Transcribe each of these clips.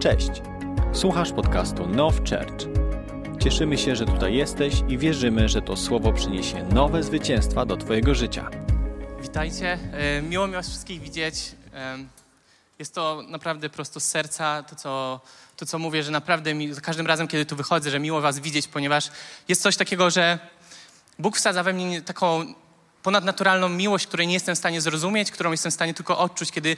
Cześć! Słuchasz podcastu Now Church. Cieszymy się, że tutaj jesteś i wierzymy, że to słowo przyniesie nowe zwycięstwa do Twojego życia. Witajcie, E, miło mi Was wszystkich widzieć. E, Jest to naprawdę prosto z serca, to co, to co mówię, że naprawdę mi, za każdym razem, kiedy tu wychodzę, że miło Was widzieć, ponieważ jest coś takiego, że Bóg wsadza we mnie taką ponadnaturalną miłość, której nie jestem w stanie zrozumieć, którą jestem w stanie tylko odczuć, kiedy,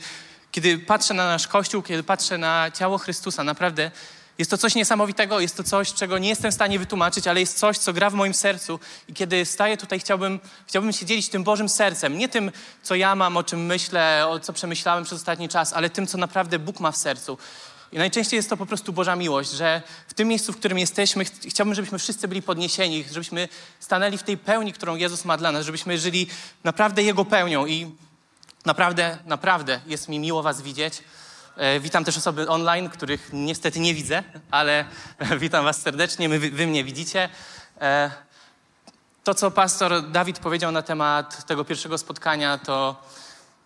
kiedy patrzę na nasz Kościół, kiedy patrzę na ciało Chrystusa. Naprawdę jest to coś niesamowitego, jest to coś, czego nie jestem w stanie wytłumaczyć, ale jest coś, co gra w moim sercu. I kiedy staję tutaj, chciałbym, chciałbym się dzielić tym Bożym sercem. Nie tym, co ja mam, o czym myślę, o co przemyślałem przez ostatni czas, ale tym, co naprawdę Bóg ma w sercu. I najczęściej jest to po prostu Boża miłość, że w tym miejscu, w którym jesteśmy, ch- chciałbym, żebyśmy wszyscy byli podniesieni, żebyśmy stanęli w tej pełni, którą Jezus ma dla nas, żebyśmy żyli naprawdę Jego pełnią. I naprawdę, naprawdę jest mi miło Was widzieć. E, Witam też osoby online, których niestety nie widzę, ale witam Was serdecznie, my, wy mnie widzicie. E, To, co pastor Dawid powiedział na temat tego pierwszego spotkania, to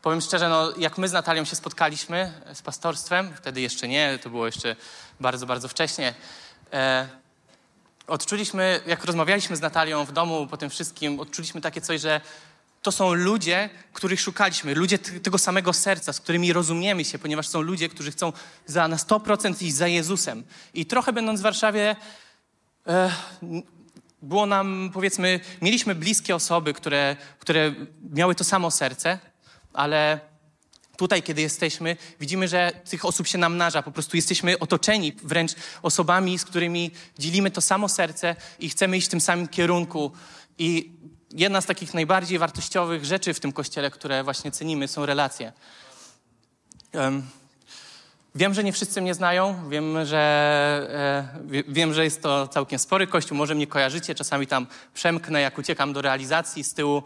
powiem szczerze, no, jak my z Natalią się spotkaliśmy z pastorstwem, wtedy jeszcze nie, to było jeszcze bardzo, bardzo wcześnie. E, odczuliśmy, jak rozmawialiśmy z Natalią w domu po tym wszystkim, odczuliśmy takie coś, że to są ludzie, których szukaliśmy, ludzie tego samego serca, z którymi rozumiemy się, ponieważ są ludzie, którzy chcą za, na 100% iść za Jezusem. I trochę będąc w Warszawie, e, było nam, powiedzmy, mieliśmy bliskie osoby, które, które miały to samo serce, ale tutaj, kiedy jesteśmy, widzimy, że tych osób się namnaża. Po prostu jesteśmy otoczeni wręcz osobami, z którymi dzielimy to samo serce i chcemy iść w tym samym kierunku. I jedna z takich najbardziej wartościowych rzeczy w tym kościele, które właśnie cenimy, są relacje. Em, Wiem, że nie wszyscy mnie znają, wiem, że, e, wie- wiem, że jest to całkiem spory kościół, może mnie kojarzycie, czasami tam przemknę, jak uciekam do realizacji z tyłu.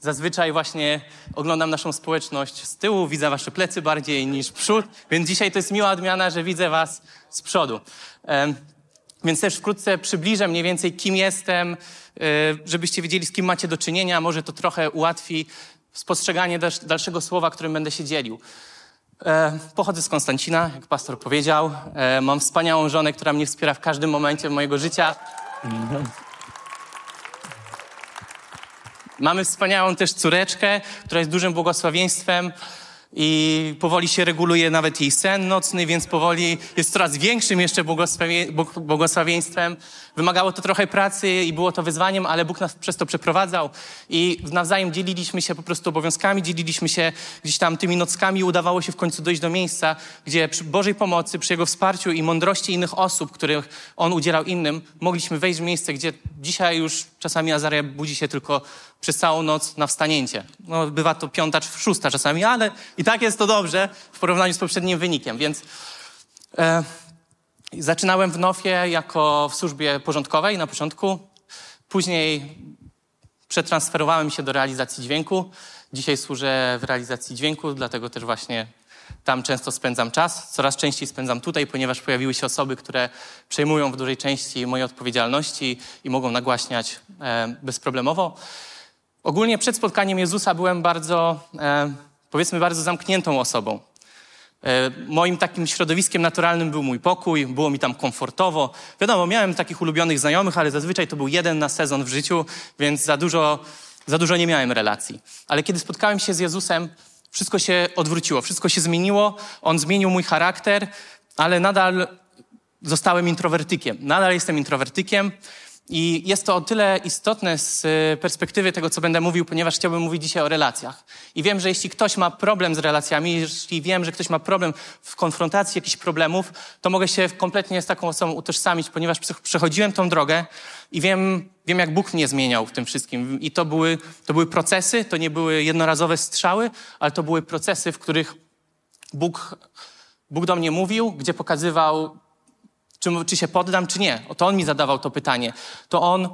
Zazwyczaj właśnie oglądam naszą społeczność z tyłu, widzę wasze plecy bardziej niż przód, więc dzisiaj to jest miła odmiana, że widzę was z przodu. Więc też wkrótce przybliżę mniej więcej, kim jestem, e, żebyście wiedzieli, z kim macie do czynienia. Może to trochę ułatwi spostrzeganie dalsz- dalszego słowa, którym będę się dzielił. E, Pochodzę z Konstancina, jak pastor powiedział. E, Mam wspaniałą żonę, która mnie wspiera w każdym momencie mojego życia. Mamy wspaniałą też córeczkę, która jest dużym błogosławieństwem i powoli się reguluje nawet jej sen nocny, więc powoli jest coraz większym jeszcze błogosławie, błog- błogosławieństwem. Wymagało to trochę pracy i było to wyzwaniem, ale Bóg nas przez to przeprowadzał i nawzajem dzieliliśmy się po prostu obowiązkami, dzieliliśmy się gdzieś tam tymi nockami i udawało się w końcu dojść do miejsca, gdzie przy Bożej pomocy, przy Jego wsparciu i mądrości innych osób, których On udzielał innym, mogliśmy wejść w miejsce, gdzie dzisiaj już czasami Azaria budzi się tylko przez całą noc na wstanięcie. No, bywa to piąta czy szósta czasami, ale i tak jest to dobrze w porównaniu z poprzednim wynikiem, więc e, zaczynałem w Nofie jako w służbie porządkowej na początku. Później przetransferowałem się do realizacji dźwięku. Dzisiaj służę w realizacji dźwięku, dlatego też właśnie tam często spędzam czas. Coraz częściej spędzam tutaj, ponieważ pojawiły się osoby, które przejmują w dużej części moje odpowiedzialności i mogą nagłaśniać e, bezproblemowo. Ogólnie przed spotkaniem Jezusa byłem bardzo, e, powiedzmy, bardzo zamkniętą osobą. E, Moim takim środowiskiem naturalnym był mój pokój, było mi tam komfortowo. Wiadomo, miałem takich ulubionych znajomych, ale zazwyczaj to był jeden na sezon w życiu, więc za dużo, za dużo nie miałem relacji. Ale kiedy spotkałem się z Jezusem, wszystko się odwróciło, wszystko się zmieniło. On zmienił mój charakter, ale nadal zostałem introwertykiem. Nadal jestem introwertykiem. I jest to o tyle istotne z y, perspektywy tego, co będę mówił, ponieważ chciałbym mówić dzisiaj o relacjach. I wiem, że jeśli ktoś ma problem z relacjami, jeśli wiem, że ktoś ma problem w konfrontacji jakichś problemów, to mogę się kompletnie z taką osobą utożsamić, ponieważ przech- przechodziłem tą drogę i wiem, wiem, jak Bóg mnie zmieniał w tym wszystkim. I to były, to były procesy, to nie były jednorazowe strzały, ale to były procesy, w których Bóg, Bóg do mnie mówił, gdzie pokazywał, czy, czy się poddam, czy nie. To on mi zadawał to pytanie. To on,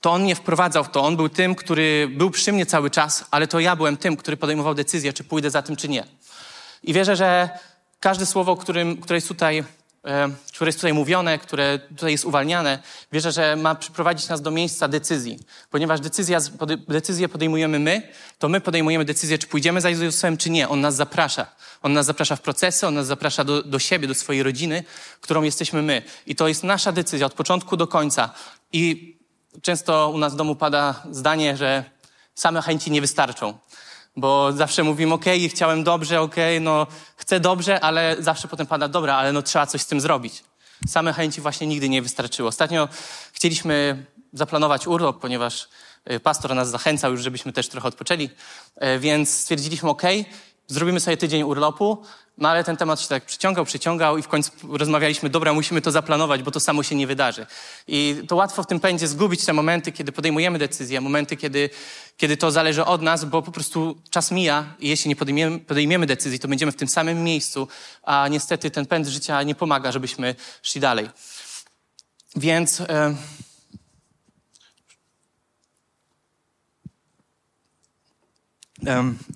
to on mnie wprowadzał w to. On był tym, który był przy mnie cały czas, ale to ja byłem tym, który podejmował decyzję, czy pójdę za tym, czy nie. I wierzę, że każde słowo, którym, które jest tutaj które jest tutaj mówione, które tutaj jest uwalniane, wierzę, że ma przyprowadzić nas do miejsca decyzji. Ponieważ decyzja, decyzję podejmujemy my, to my podejmujemy decyzję, czy pójdziemy za Jezusem, czy nie. On nas zaprasza. On nas zaprasza w procesy, on nas zaprasza do, do siebie, do swojej rodziny, którą jesteśmy my. I to jest nasza decyzja od początku do końca. I często u nas w domu pada zdanie, że same chęci nie wystarczą bo zawsze mówimy, ok, chciałem dobrze, ok, no chcę dobrze, ale zawsze potem pada, dobra, ale no trzeba coś z tym zrobić. Same chęci właśnie nigdy nie wystarczyło. Ostatnio chcieliśmy zaplanować urlop, ponieważ y, pastor nas zachęcał już, żebyśmy też trochę odpoczęli, y, więc stwierdziliśmy, ok, zrobimy sobie tydzień urlopu, no ale ten temat się tak przyciągał, przyciągał i w końcu rozmawialiśmy, dobra, musimy to zaplanować, bo to samo się nie wydarzy. I to łatwo w tym pędzie zgubić te momenty, kiedy podejmujemy decyzje, momenty, kiedy, kiedy to zależy od nas, bo po prostu czas mija i jeśli nie podejmiemy, podejmiemy decyzji, to będziemy w tym samym miejscu, a niestety ten pęd życia nie pomaga, żebyśmy szli dalej. Więc... E...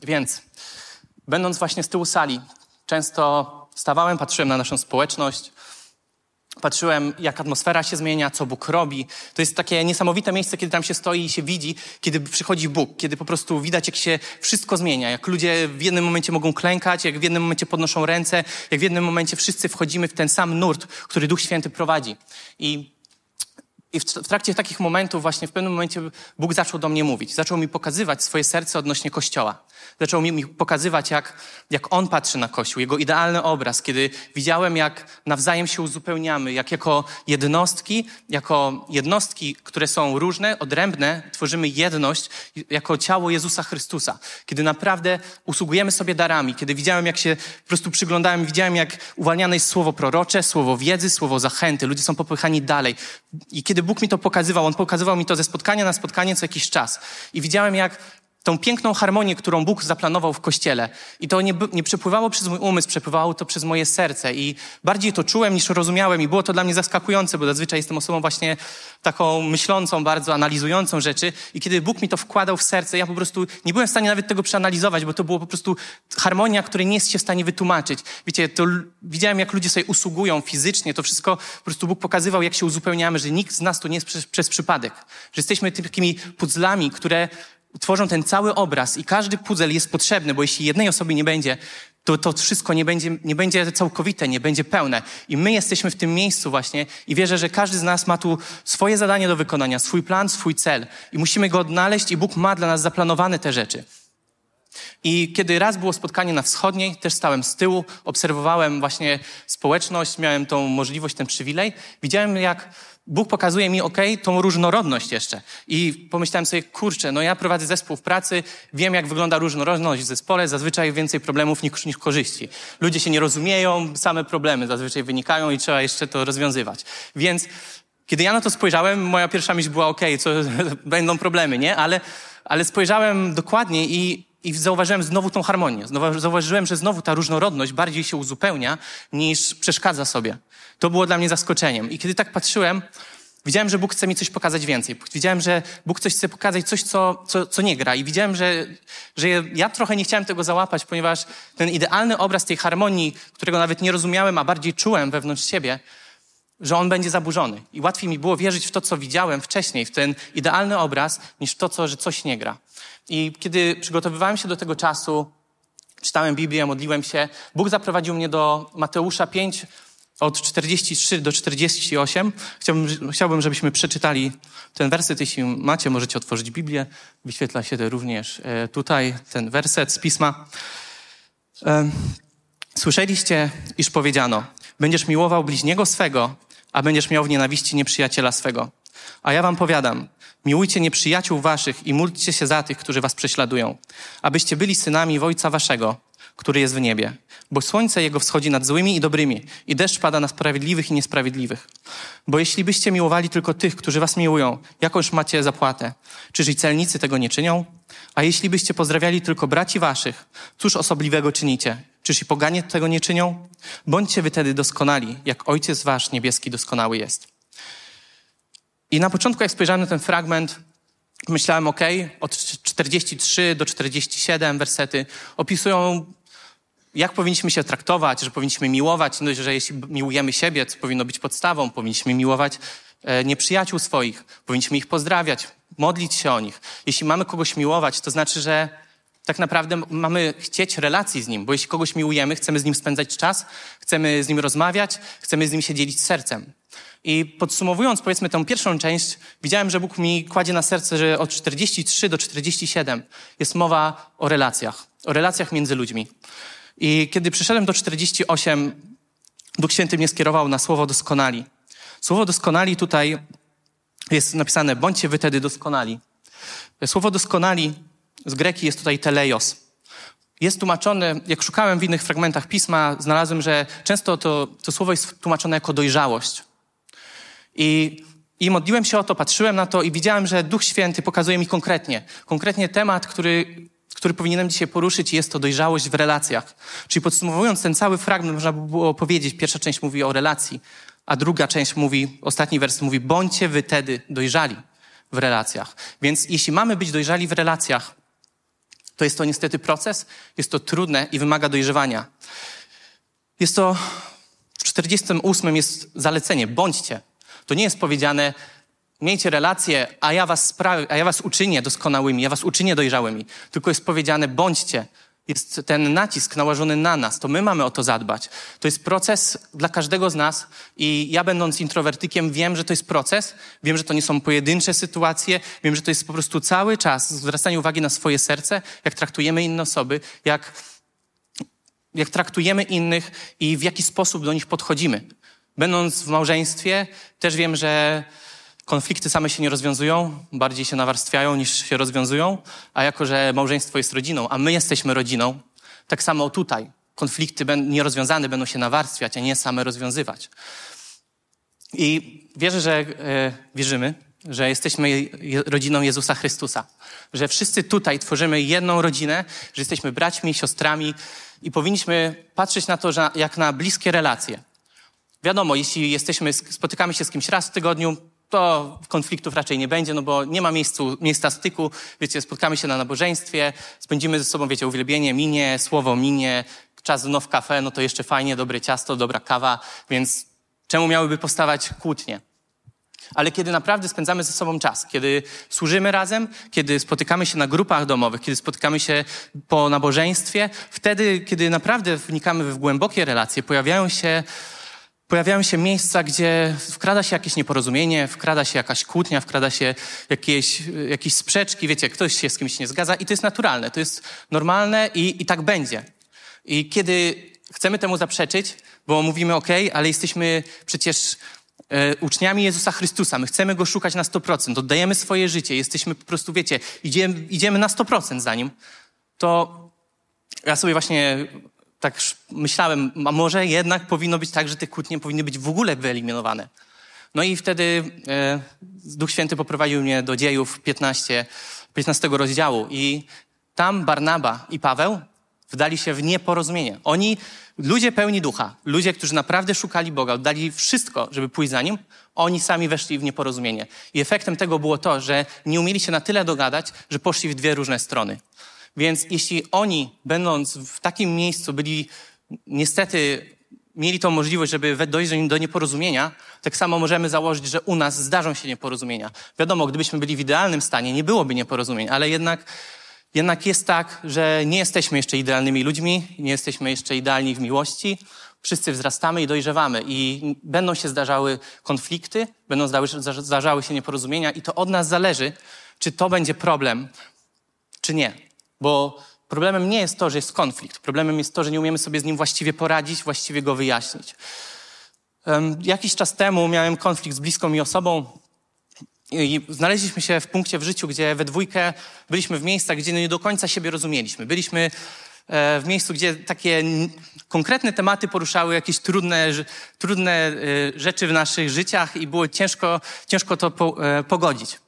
więc, będąc właśnie z tyłu sali, Często stawałem, patrzyłem na naszą społeczność, patrzyłem, jak atmosfera się zmienia, co Bóg robi. To jest takie niesamowite miejsce, kiedy tam się stoi i się widzi, kiedy przychodzi Bóg, kiedy po prostu widać, jak się wszystko zmienia, jak ludzie w jednym momencie mogą klękać, jak w jednym momencie podnoszą ręce, jak w jednym momencie wszyscy wchodzimy w ten sam nurt, który Duch Święty prowadzi. I i w trakcie takich momentów właśnie w pewnym momencie Bóg zaczął do mnie mówić. Zaczął mi pokazywać swoje serce odnośnie Kościoła. Zaczął mi pokazywać, jak, jak On patrzy na Kościół, Jego idealny obraz, kiedy widziałem, jak nawzajem się uzupełniamy, jak jako jednostki, jako jednostki, które są różne, odrębne, tworzymy jedność jako ciało Jezusa Chrystusa. Kiedy naprawdę usługujemy sobie darami, kiedy widziałem, jak się po prostu przyglądałem, widziałem, jak uwalniane jest słowo prorocze, słowo wiedzy, słowo zachęty. Ludzie są popychani dalej. I kiedy Bóg mi to pokazywał, On pokazywał mi to ze spotkania na spotkanie co jakiś czas. I widziałem, jak tą piękną harmonię, którą Bóg zaplanował w Kościele. I to nie, nie przepływało przez mój umysł, przepływało to przez moje serce. I bardziej to czułem niż rozumiałem. I było to dla mnie zaskakujące, bo zazwyczaj jestem osobą właśnie taką myślącą, bardzo analizującą rzeczy. I kiedy Bóg mi to wkładał w serce, ja po prostu nie byłem w stanie nawet tego przeanalizować, bo to było po prostu harmonia, której nie jest się w stanie wytłumaczyć. Wiecie, to widziałem, jak ludzie sobie usługują fizycznie. To wszystko po prostu Bóg pokazywał, jak się uzupełniamy, że nikt z nas tu nie jest przez, przez przypadek. Że jesteśmy takimi puzzlami, które tworzą ten cały obraz i każdy puzzle jest potrzebny, bo jeśli jednej osoby nie będzie, to to wszystko nie będzie, nie będzie całkowite, nie będzie pełne. I my jesteśmy w tym miejscu właśnie i wierzę, że każdy z nas ma tu swoje zadanie do wykonania, swój plan, swój cel. I musimy go odnaleźć i Bóg ma dla nas zaplanowane te rzeczy. I kiedy raz było spotkanie na wschodniej, też stałem z tyłu, obserwowałem właśnie społeczność, miałem tą możliwość, ten przywilej. Widziałem, jak Bóg pokazuje mi, ok, tą różnorodność jeszcze. I pomyślałem sobie, kurczę, no ja prowadzę zespół w pracy, wiem, jak wygląda różnorodność w zespole, zazwyczaj więcej problemów niż, niż korzyści. Ludzie się nie rozumieją, same problemy zazwyczaj wynikają i trzeba jeszcze to rozwiązywać. Więc kiedy ja na to spojrzałem, moja pierwsza myśl była, ok, co, będą problemy, nie? Ale, ale spojrzałem dokładnie i, i zauważyłem znowu tą harmonię. Zauważyłem, że znowu ta różnorodność bardziej się uzupełnia niż przeszkadza sobie. To było dla mnie zaskoczeniem. I kiedy tak patrzyłem, widziałem, że Bóg chce mi coś pokazać więcej. Widziałem, że Bóg coś chce pokazać, coś, co, co, co nie gra. I widziałem, że, że ja trochę nie chciałem tego załapać, ponieważ ten idealny obraz tej harmonii, którego nawet nie rozumiałem, a bardziej czułem wewnątrz siebie, że on będzie zaburzony. I łatwiej mi było wierzyć w to, co widziałem wcześniej, w ten idealny obraz, niż w to, co, że coś nie gra. I kiedy przygotowywałem się do tego czasu, czytałem Biblię, modliłem się, Bóg zaprowadził mnie do Mateusza 5, od 43 do 48. Chciałbym, chciałbym, żebyśmy przeczytali ten werset. Jeśli macie, możecie otworzyć Biblię. Wyświetla się również e, tutaj ten werset z pisma. E, słyszeliście, iż powiedziano, będziesz miłował bliźniego swego, a będziesz miał w nienawiści nieprzyjaciela swego. A ja wam powiadam, miłujcie nieprzyjaciół waszych i módlcie się za tych, którzy was prześladują, abyście byli synami Ojca waszego, który jest w niebie. Bo słońce jego wschodzi nad złymi i dobrymi, i deszcz pada na sprawiedliwych i niesprawiedliwych. Bo jeśli byście miłowali tylko tych, którzy was miłują, jakąż macie zapłatę? Czyż i celnicy tego nie czynią? A jeśli byście pozdrawiali tylko braci waszych, cóż osobliwego czynicie? Czyż i poganie tego nie czynią? Bądźcie wy tedy doskonali, jak Ojciec wasz niebieski doskonały jest. I na początku, jak spojrzałem na ten fragment, myślałem, ok, od 43 do 47 wersety opisują jak powinniśmy się traktować, że powinniśmy miłować, no, że jeśli miłujemy siebie, co powinno być podstawą, powinniśmy miłować e, nieprzyjaciół swoich, powinniśmy ich pozdrawiać, modlić się o nich. Jeśli mamy kogoś miłować, to znaczy, że tak naprawdę mamy chcieć relacji z nim, bo jeśli kogoś miłujemy, chcemy z nim spędzać czas, chcemy z nim rozmawiać, chcemy z nim się dzielić sercem. I podsumowując, powiedzmy, tę pierwszą część, widziałem, że Bóg mi kładzie na serce, że od 43 do 47 jest mowa o relacjach, o relacjach między ludźmi. I kiedy przyszedłem do 48, Duch Święty mnie skierował na słowo doskonali. Słowo doskonali tutaj jest napisane, bądźcie wy tedy doskonali. Słowo doskonali z greki jest tutaj teleios. Jest tłumaczone, jak szukałem w innych fragmentach pisma, znalazłem, że często to, to słowo jest tłumaczone jako dojrzałość. I, I modliłem się o to, patrzyłem na to i widziałem, że Duch Święty pokazuje mi konkretnie, konkretnie temat, który, który powinienem dzisiaj poruszyć jest to dojrzałość w relacjach. Czyli podsumowując ten cały fragment, można by było powiedzieć, pierwsza część mówi o relacji, a druga część mówi, ostatni wers mówi, bądźcie wy tedy dojrzali w relacjach. Więc jeśli mamy być dojrzali w relacjach, to jest to niestety proces, jest to trudne i wymaga dojrzewania. Jest to, w 48 jest zalecenie, bądźcie. To nie jest powiedziane, miejcie relacje, a ja was, sprawię, a ja was uczynię doskonałymi, ja was uczynię dojrzałymi. Tylko jest powiedziane, bądźcie. Jest ten nacisk nałożony na nas, to my mamy o to zadbać. To jest proces dla każdego z nas i ja będąc introwertykiem wiem, że to jest proces, wiem, że to nie są pojedyncze sytuacje, wiem, że to jest po prostu cały czas zwracanie uwagi na swoje serce, jak traktujemy inne osoby, jak, jak traktujemy innych i w jaki sposób do nich podchodzimy. Będąc w małżeństwie, też wiem, że konflikty same się nie rozwiązują, bardziej się nawarstwiają niż się rozwiązują, a jako, że małżeństwo jest rodziną, a my jesteśmy rodziną, tak samo tutaj konflikty nierozwiązane będą się nawarstwiać, a nie same rozwiązywać. I wierzę, że e, wierzymy, że jesteśmy rodziną Jezusa Chrystusa, że wszyscy tutaj tworzymy jedną rodzinę, że jesteśmy braćmi, siostrami i powinniśmy patrzeć na to że jak na bliskie relacje. Wiadomo, jeśli jesteśmy, spotykamy się z kimś raz w tygodniu, to konfliktów raczej nie będzie, no bo nie ma miejscu, miejsca styku. Wiecie, spotkamy się na nabożeństwie, spędzimy ze sobą, wiecie, uwielbienie minie, słowo minie, czas znów w kafe, no to jeszcze fajnie, dobre ciasto, dobra kawa, więc czemu miałyby powstawać kłótnie? Ale kiedy naprawdę spędzamy ze sobą czas, kiedy służymy razem, kiedy spotykamy się na grupach domowych, kiedy spotykamy się po nabożeństwie, wtedy, kiedy naprawdę wnikamy w głębokie relacje, pojawiają się pojawiają się miejsca, gdzie wkrada się jakieś nieporozumienie, wkrada się jakaś kłótnia, wkrada się jakieś, jakieś sprzeczki, wiecie, ktoś się z kimś nie zgadza i to jest naturalne, to jest normalne i, i tak będzie. I kiedy chcemy temu zaprzeczyć, bo mówimy, ok, ale jesteśmy przecież e, uczniami Jezusa Chrystusa, my chcemy Go szukać na 100%, oddajemy swoje życie, jesteśmy po prostu, wiecie, idziemy, idziemy na 100% za Nim, to ja sobie właśnie tak myślałem, a może jednak powinno być tak, że te kłótnie powinny być w ogóle wyeliminowane. No i wtedy e, Duch Święty poprowadził mnie do dziejów 15, 15 rozdziału i tam Barnaba i Paweł wdali się w nieporozumienie. Oni, ludzie pełni ducha, ludzie, którzy naprawdę szukali Boga, oddali wszystko, żeby pójść za Nim, oni sami weszli w nieporozumienie. I efektem tego było to, że nie umieli się na tyle dogadać, że poszli w dwie różne strony. Więc jeśli oni, będąc w takim miejscu, byli niestety mieli tą możliwość, żeby dojść do nieporozumienia, tak samo możemy założyć, że u nas zdarzą się nieporozumienia. Wiadomo, gdybyśmy byli w idealnym stanie, nie byłoby nieporozumień, ale jednak, jednak jest tak, że nie jesteśmy jeszcze idealnymi ludźmi, nie jesteśmy jeszcze idealni w miłości. Wszyscy wzrastamy i dojrzewamy i będą się zdarzały konflikty, będą zdarzały się nieporozumienia i to od nas zależy, czy to będzie problem, czy nie. Bo problemem nie jest to, że jest konflikt. Problemem jest to, że nie umiemy sobie z nim właściwie poradzić, właściwie go wyjaśnić. Um, jakiś czas temu miałem konflikt z bliską mi osobą i znaleźliśmy się w punkcie w życiu, gdzie we dwójkę byliśmy w miejscach, gdzie nie do końca siebie rozumieliśmy. Byliśmy e, w miejscu, gdzie takie konkretne tematy poruszały jakieś trudne, trudne e, rzeczy w naszych życiach i było ciężko, ciężko to e, pogodzić.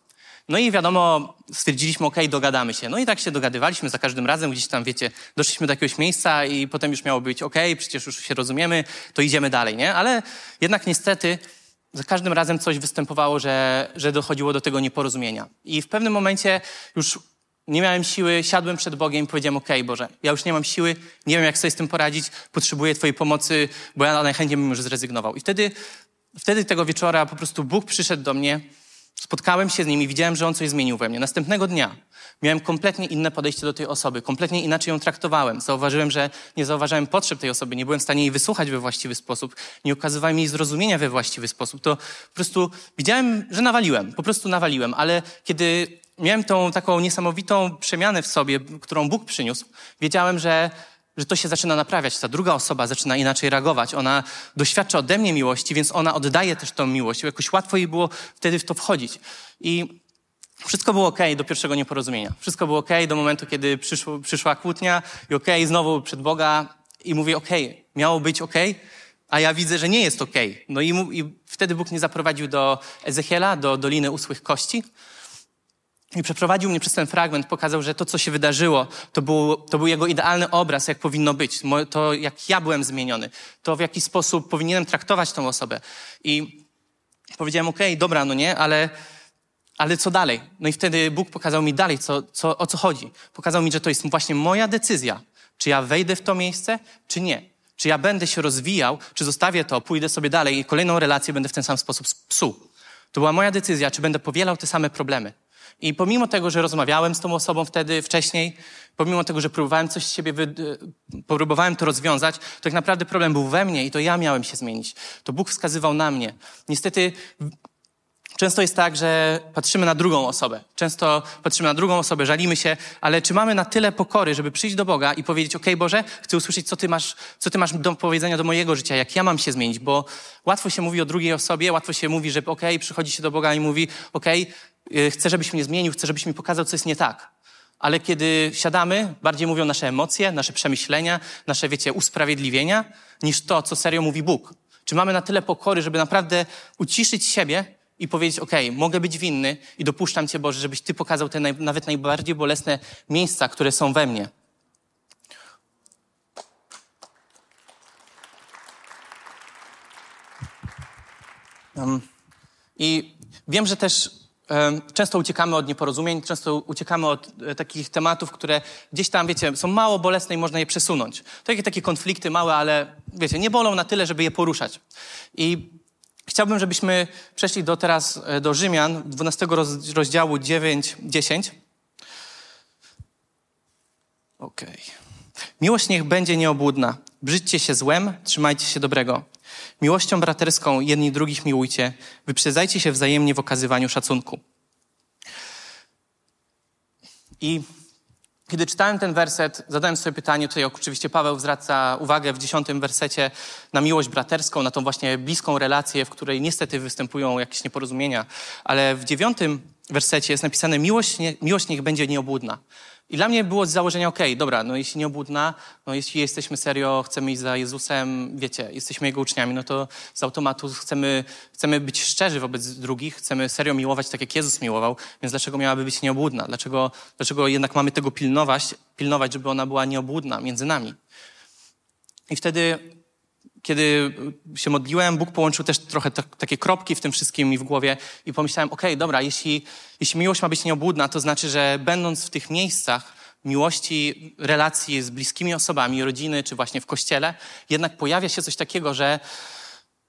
No i wiadomo, stwierdziliśmy, ok, dogadamy się. No i tak się dogadywaliśmy za każdym razem, gdzieś tam, wiecie, doszliśmy do jakiegoś miejsca i potem już miało być, ok, przecież już się rozumiemy, to idziemy dalej, nie? Ale jednak niestety za każdym razem coś występowało, że, że dochodziło do tego nieporozumienia. I w pewnym momencie już nie miałem siły, siadłem przed Bogiem i powiedziałem, okay, Boże, ja już nie mam siły, nie wiem jak sobie z tym poradzić, potrzebuję Twojej pomocy, bo ja najchętniej bym już zrezygnował. I wtedy, wtedy tego wieczora po prostu Bóg przyszedł do mnie, spotkałem się z nim i widziałem, że On coś zmienił we mnie. Następnego dnia miałem kompletnie inne podejście do tej osoby, kompletnie inaczej ją traktowałem. Zauważyłem, że nie zauważałem potrzeb tej osoby, nie byłem w stanie jej wysłuchać we właściwy sposób, nie okazywałem jej zrozumienia we właściwy sposób. To po prostu widziałem, że nawaliłem, po prostu nawaliłem, ale kiedy miałem tą taką niesamowitą przemianę w sobie, którą Bóg przyniósł, wiedziałem, że że to się zaczyna naprawiać. Ta druga osoba zaczyna inaczej reagować. Ona doświadcza ode mnie miłości, więc ona oddaje też tą miłość. Jakoś łatwo jej było wtedy w to wchodzić. I wszystko było ok do pierwszego nieporozumienia. Wszystko było ok do momentu, kiedy przyszło, przyszła kłótnia i ok, znowu przed Boga i mówię ok, miało być ok, a ja widzę, że nie jest ok. No i, mu, i wtedy Bóg mnie zaprowadził do Ezechiela, do Doliny Usłych Kości. I przeprowadził mnie przez ten fragment, pokazał, że to, co się wydarzyło, to był, to był jego idealny obraz, jak powinno być. To, jak ja byłem zmieniony. To, w jaki sposób powinienem traktować tą osobę. I powiedziałem, okej, okay, dobra, no nie, ale, ale co dalej? No i wtedy Bóg pokazał mi dalej, co, co, o co chodzi. Pokazał mi, że to jest właśnie moja decyzja, czy ja wejdę w to miejsce, czy nie. Czy ja będę się rozwijał, czy zostawię to, pójdę sobie dalej i kolejną relację będę w ten sam sposób psuł. To była moja decyzja, czy będę powielał te same problemy. I pomimo tego, że rozmawiałem z tą osobą wtedy wcześniej, pomimo tego, że próbowałem coś z siebie, wy... próbowałem to rozwiązać, to tak naprawdę problem był we mnie i to ja miałem się zmienić. To Bóg wskazywał na mnie. Niestety Często jest tak, że patrzymy na drugą osobę. Często patrzymy na drugą osobę, żalimy się, ale czy mamy na tyle pokory, żeby przyjść do Boga i powiedzieć, okej Boże, chcę usłyszeć, co ty, masz, co ty masz do powiedzenia do mojego życia, jak ja mam się zmienić, bo łatwo się mówi o drugiej osobie, łatwo się mówi, że okej, przychodzi się do Boga i mówi, okej, Y, chcę, żebyś mnie zmienił, chcę, żebyś mi pokazał, co jest nie tak. Ale kiedy siadamy, bardziej mówią nasze emocje, nasze przemyślenia, nasze, wiecie, usprawiedliwienia, niż to, co serio mówi Bóg. Czy mamy na tyle pokory, żeby naprawdę uciszyć siebie i powiedzieć, ok, mogę być winny i dopuszczam Cię, Boże, żebyś Ty pokazał te naj, nawet najbardziej bolesne miejsca, które są we mnie. I wiem, że też Często uciekamy od nieporozumień, często uciekamy od e, takich tematów, które gdzieś tam, wiecie, są mało bolesne i można je przesunąć. Takie, takie konflikty małe, ale wiecie, nie bolą na tyle, żeby je poruszać. I chciałbym, żebyśmy przeszli do teraz e, do Rzymian, 12 rozdziału 9-10. Okej. Okay. Miłość niech będzie nieobłudna. Brzydźcie się złem, trzymajcie się dobrego. Miłością braterską jedni drugich miłujcie, wyprzedzajcie się wzajemnie w okazywaniu szacunku. I kiedy czytałem ten werset, zadałem sobie pytanie, tutaj oczywiście Paweł zwraca uwagę w dziesiątym wersecie na miłość braterską, na tą właśnie bliską relację, w której niestety występują jakieś nieporozumienia, ale w dziewiątym wersecie jest napisane miłość, nie, miłość niech będzie nieobłudna. I dla mnie było z założenia, okej, okay, dobra, no jeśli nieobłudna, no jeśli jesteśmy serio, chcemy iść za Jezusem, wiecie, jesteśmy Jego uczniami, no to z automatu chcemy, chcemy być szczerzy wobec drugich, chcemy serio miłować tak, jak Jezus miłował, więc dlaczego miałaby być nieobłudna? Dlaczego, dlaczego jednak mamy tego pilnować, pilnować, żeby ona była nieobłudna między nami? I wtedy kiedy się modliłem, Bóg połączył też trochę takie kropki w tym wszystkim mi w głowie i pomyślałem, okej, okay, dobra, jeśli, jeśli miłość ma być nieobłudna, to znaczy, że będąc w tych miejscach miłości, relacji z bliskimi osobami, rodziny, czy właśnie w kościele, jednak pojawia się coś takiego, że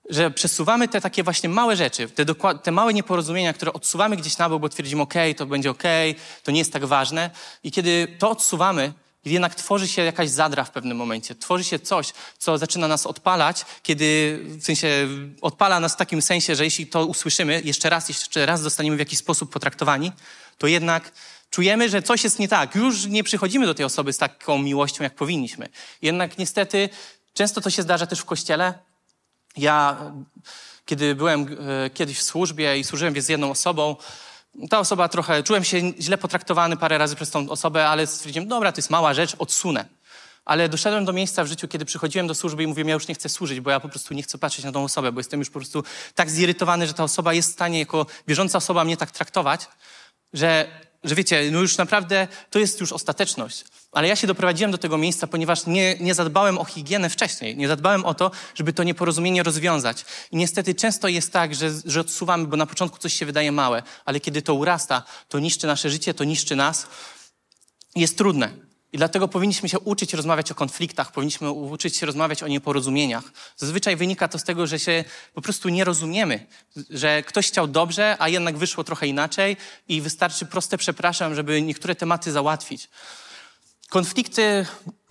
że przesuwamy te takie właśnie małe rzeczy, te, te małe nieporozumienia, które odsuwamy gdzieś na bok, bo twierdzimy, ok, to będzie ok, to nie jest tak ważne. I kiedy to odsuwamy, kiedy jednak tworzy się jakaś zadra w pewnym momencie, tworzy się coś, co zaczyna nas odpalać, kiedy w sensie odpala nas w takim sensie, że jeśli to usłyszymy jeszcze raz, jeszcze raz zostaniemy w jakiś sposób potraktowani, to jednak czujemy, że coś jest nie tak. Już nie przychodzimy do tej osoby z taką miłością, jak powinniśmy. Jednak niestety często to się zdarza też w kościele. Ja, kiedy byłem e, kiedyś w służbie i służyłem z jedną osobą, ta osoba trochę, czułem się źle potraktowany parę razy przez tą osobę, ale stwierdziłem, dobra, to jest mała rzecz, odsunę. Ale doszedłem do miejsca w życiu, kiedy przychodziłem do służby i mówiłem, ja już nie chcę służyć, bo ja po prostu nie chcę patrzeć na tą osobę, bo jestem już po prostu tak zirytowany, że ta osoba jest w stanie jako wierząca osoba mnie tak traktować, że, że wiecie, no już naprawdę to jest już ostateczność. Ale ja się doprowadziłem do tego miejsca, ponieważ nie, nie zadbałem o higienę wcześniej. Nie zadbałem o to, żeby to nieporozumienie rozwiązać. I niestety często jest tak, że, że odsuwamy, bo na początku coś się wydaje małe, ale kiedy to urasta, to niszczy nasze życie, to niszczy nas. jest trudne. I dlatego powinniśmy się uczyć rozmawiać o konfliktach, powinniśmy uczyć się rozmawiać o nieporozumieniach. Zazwyczaj wynika to z tego, że się po prostu nie rozumiemy, że ktoś chciał dobrze, a jednak wyszło trochę inaczej i wystarczy proste przepraszam, żeby niektóre tematy załatwić. Konflikty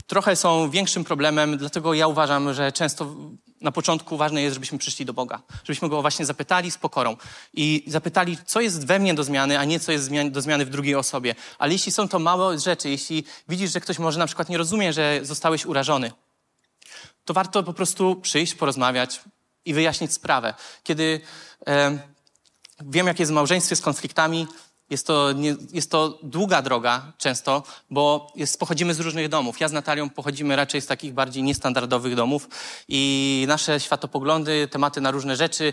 trochę są większym problemem, dlatego ja uważam, że często na początku ważne jest, żebyśmy przyszli do Boga, żebyśmy Go właśnie zapytali z pokorą i zapytali, co jest we mnie do zmiany, a nie co jest do zmiany w drugiej osobie. Ale jeśli są to małe rzeczy, jeśli widzisz, że ktoś może na przykład nie rozumie, że zostałeś urażony, to warto po prostu przyjść, porozmawiać i wyjaśnić sprawę. Kiedy e, wiem, jak jest w małżeństwie z konfliktami, jest to, nie, jest to długa droga często, bo jest, pochodzimy z różnych domów. Ja z Natalią pochodzimy raczej z takich bardziej niestandardowych domów i nasze światopoglądy, tematy na różne rzeczy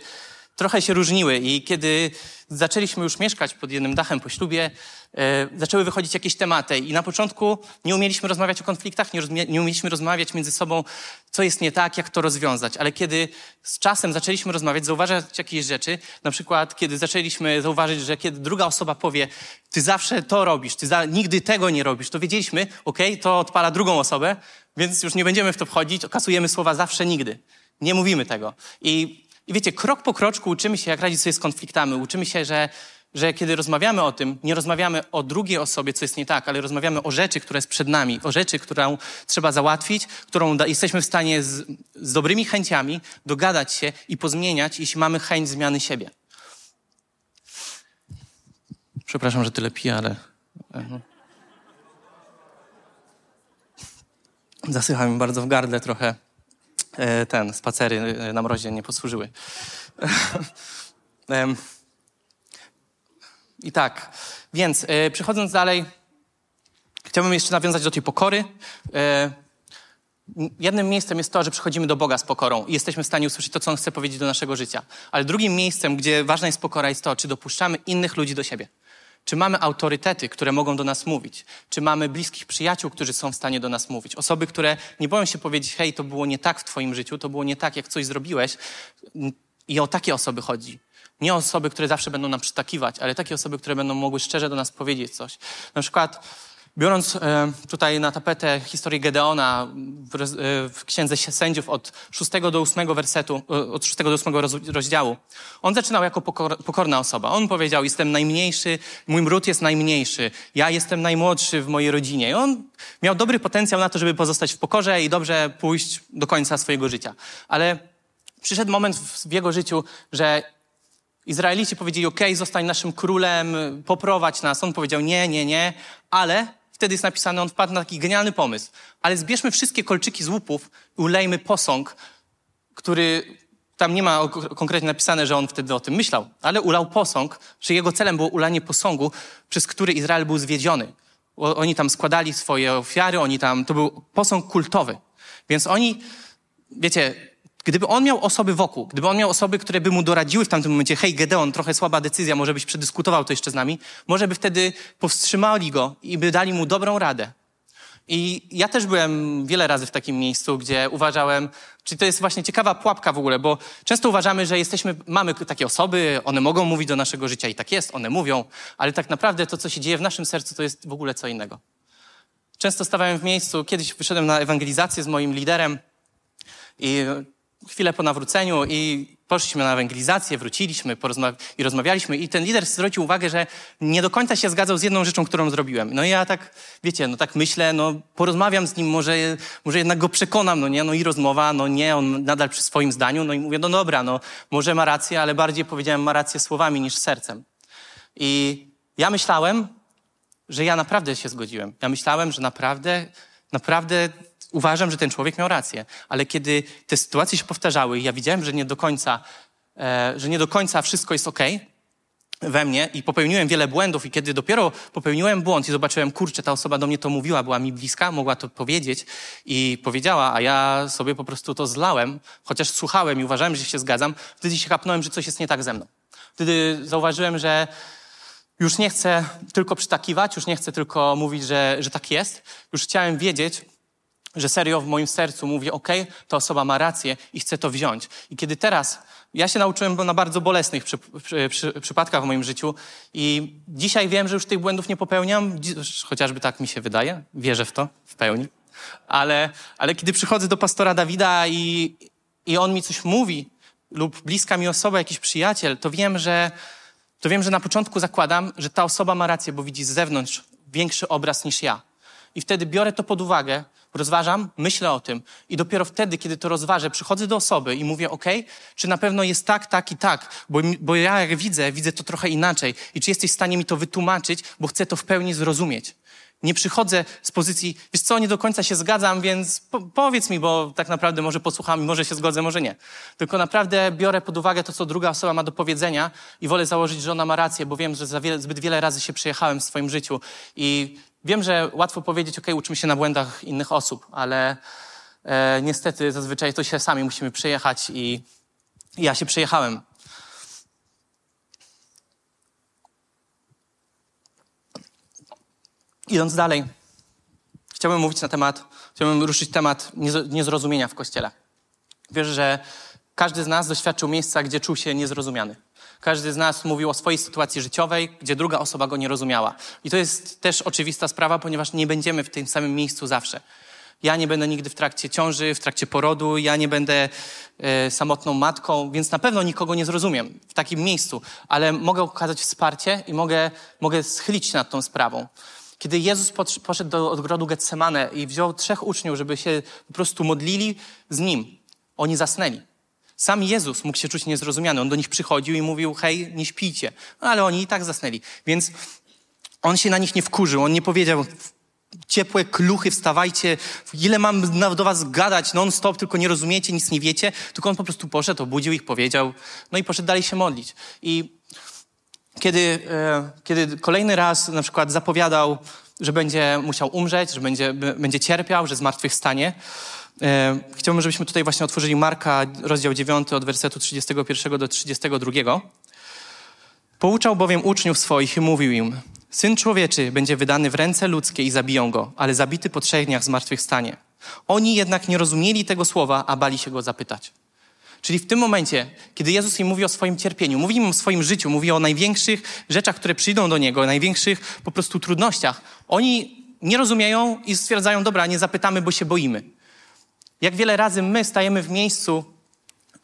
trochę się różniły i kiedy zaczęliśmy już mieszkać pod jednym dachem po ślubie, e, zaczęły wychodzić jakieś tematy i na początku nie umieliśmy rozmawiać o konfliktach, nie, nie umieliśmy rozmawiać między sobą, co jest nie tak, jak to rozwiązać. Ale kiedy z czasem zaczęliśmy rozmawiać, zauważać jakieś rzeczy, na przykład kiedy zaczęliśmy zauważyć, że kiedy druga osoba powie, ty zawsze to robisz, ty za, nigdy tego nie robisz, to wiedzieliśmy, ok, to odpala drugą osobę, więc już nie będziemy w to wchodzić, okasujemy słowa zawsze, nigdy. Nie mówimy tego. I i wiecie, krok po kroczku uczymy się, jak radzić sobie z konfliktami. Uczymy się, że, że kiedy rozmawiamy o tym, nie rozmawiamy o drugiej osobie, co jest nie tak, ale rozmawiamy o rzeczy, która jest przed nami, o rzeczy, którą trzeba załatwić, którą da, jesteśmy w stanie z, z dobrymi chęciami dogadać się i pozmieniać, jeśli mamy chęć zmiany siebie. Przepraszam, że tyle piję, ale... E, Zasycha mi bardzo w gardle trochę. E, ten, spacery e, na mrozie nie posłużyły. I tak, więc e, przechodząc dalej, chciałbym jeszcze nawiązać do tej pokory. Jednym miejscem jest to, że przychodzimy do Boga z pokorą i jesteśmy w stanie usłyszeć to, co On chce powiedzieć do naszego życia. Ale drugim miejscem, gdzie ważna jest pokora, jest to, czy dopuszczamy innych ludzi do siebie. Czy mamy autorytety, które mogą do nas mówić? Czy mamy bliskich przyjaciół, którzy są w stanie do nas mówić? Osoby, które nie boją się powiedzieć, hej, to było nie tak w twoim życiu, to było nie tak, jak coś zrobiłeś. I o takie osoby chodzi. Nie osoby, które zawsze będą nam przytakiwać, ale takie osoby, które będą mogły szczerze do nas powiedzieć coś. Na przykład Biorąc e, tutaj na tapetę historię Gedeona w, e, Księdze Sędziów od 6 do 8 wersetu, e, od 6 do 8 rozdziału, on zaczynał jako pokor, pokorna osoba. On powiedział, jestem najmniejszy, mój mród jest najmniejszy, ja jestem najmłodszy w mojej rodzinie. I on miał dobry potencjał na to, żeby pozostać w pokorze i dobrze pójść do końca swojego życia. Ale przyszedł moment w jego życiu, że Izraelici powiedzieli, ok, zostań naszym królem, poprowadź nas. On powiedział, nie, nie, nie, ale Wtedy jest napisane, on wpadł na taki genialny pomysł. Ale zbierzmy wszystkie kolczyki z łupów i ulejmy posąg, który tam nie ma konkretnie napisane, że on wtedy o tym myślał, ale ulał posąg, że jego celem było ulanie posągu, przez który Izrael był zwiedziony. Oni tam składali swoje ofiary, oni tam, to był posąg kultowy. Więc oni, wiecie, Gdyby on miał osoby wokół, gdyby on miał osoby, które by mu doradziły w tamtym momencie, hej Gedeon, trochę słaba decyzja, może byś przedyskutował to jeszcze z nami, może by wtedy powstrzymali go i by dali mu dobrą radę. I ja też byłem wiele razy w takim miejscu, gdzie uważałem, czy to jest właśnie ciekawa pułapka w ogóle, bo często uważamy, że jesteśmy, mamy takie osoby, one mogą mówić do naszego życia i tak jest, one mówią, ale tak naprawdę to, co się dzieje w naszym sercu, to jest w ogóle co innego. Często stawałem w miejscu, kiedyś wyszedłem na ewangelizację z moim liderem i chwilę po nawróceniu i poszliśmy na ewangelizację, wróciliśmy i rozmawialiśmy i ten lider zwrócił uwagę, że nie do końca się zgadzał z jedną rzeczą, którą zrobiłem. No i ja tak, wiecie, no tak myślę, no porozmawiam z nim, może, może jednak go przekonam, no nie, no i rozmowa, no nie, on nadal przy swoim zdaniu, no i mówię, no dobra, no może ma rację, ale bardziej powiedziałem ma rację słowami niż sercem. I ja myślałem, że ja naprawdę się zgodziłem. Ja myślałem, że naprawdę, naprawdę uważam, że ten człowiek miał rację. Ale kiedy te sytuacje się powtarzały ja widziałem, że nie do końca, e, że nie do końca wszystko jest ok we mnie i popełniłem wiele błędów i kiedy dopiero popełniłem błąd i zobaczyłem, kurczę, ta osoba do mnie to mówiła, była mi bliska, mogła to powiedzieć i powiedziała, a ja sobie po prostu to zlałem, chociaż słuchałem i uważałem, że się zgadzam, wtedy się kapnąłem, że coś jest nie tak ze mną. Wtedy zauważyłem, że już nie chcę tylko przytakiwać, już nie chcę tylko mówić, że, że tak jest. Już chciałem wiedzieć, że serio w moim sercu mówię, ok, ta osoba ma rację i chcę to wziąć. I kiedy teraz, ja się nauczyłem na bardzo bolesnych przy, przy, przy, przypadkach w moim życiu i dzisiaj wiem, że już tych błędów nie popełniam, chociażby tak mi się wydaje, wierzę w to w pełni. Ale, ale kiedy przychodzę do pastora Dawida i, i on mi coś mówi, lub bliska mi osoba, jakiś przyjaciel, to wiem, że, to wiem, że na początku zakładam, że ta osoba ma rację, bo widzi z zewnątrz większy obraz niż ja. I wtedy biorę to pod uwagę, rozważam, myślę o tym i dopiero wtedy, kiedy to rozważę, przychodzę do osoby i mówię, ok, czy na pewno jest tak, tak i tak, bo, bo ja jak widzę, widzę to trochę inaczej i czy jesteś w stanie mi to wytłumaczyć, bo chcę to w pełni zrozumieć. Nie przychodzę z pozycji, wiesz co, nie do końca się zgadzam, więc po, powiedz mi, bo tak naprawdę może posłucham i może się zgodzę, może nie. Tylko naprawdę biorę pod uwagę to, co druga osoba ma do powiedzenia i wolę założyć, że ona ma rację, bo wiem, że wiele, zbyt wiele razy się przejechałem w swoim życiu i wiem, że łatwo powiedzieć, ok, uczymy się na błędach innych osób, ale e, niestety zazwyczaj to się sami musimy przejechać i, ja się przejechałem. Idąc dalej, chciałbym mówić na temat, chciałbym ruszyć temat niezrozumienia w Kościele. Wiesz, że każdy z nas doświadczył miejsca, gdzie czuł się niezrozumiany. Każdy z nas mówił o swojej sytuacji życiowej, gdzie druga osoba go nie rozumiała. I to jest też oczywista sprawa, ponieważ nie będziemy w tym samym miejscu zawsze. Ja nie będę nigdy w trakcie ciąży, w trakcie porodu, ja nie będę e, samotną matką, więc na pewno nikogo nie zrozumiem w takim miejscu, ale mogę okazać wsparcie i mogę, mogę schylić się nad tą sprawą. Kiedy Jezus poszedł do odgrodu Getsemane i wziął trzech uczniów, żeby się po prostu modlili z Nim, oni zasnęli. Sam Jezus mógł się czuć niezrozumiany. On do nich przychodził i mówił, hej, nie śpijcie. No, ale oni i tak zasnęli. Więc on się na nich nie wkurzył. On nie powiedział, ciepłe kluchy, wstawajcie, ile mam do was gadać non-stop, tylko nie rozumiecie, nic nie wiecie. Tylko on po prostu poszedł, obudził ich, powiedział, no i poszedł dalej się modlić. I kiedy, e, kiedy kolejny raz na przykład zapowiadał, że będzie musiał umrzeć, że będzie, będzie cierpiał, że zmartwychwstanie, e, chciałbym, żebyśmy tutaj właśnie otworzyli Marka, rozdział 9, od wersetu 31 do 32. Pouczał bowiem uczniów swoich i mówił im, Syn człowieczy będzie wydany w ręce ludzkie i zabiją go, ale zabity po trzech dniach zmartwychwstanie. Oni jednak nie rozumieli tego słowa, a bali się go zapytać. Czyli w tym momencie, kiedy Jezus im mówi o swoim cierpieniu, mówi im o swoim życiu, mówi o największych rzeczach, które przyjdą do Niego, największych po prostu trudnościach, oni nie rozumieją i stwierdzają, dobra, nie zapytamy, bo się boimy. Jak wiele razy my stajemy w miejscu,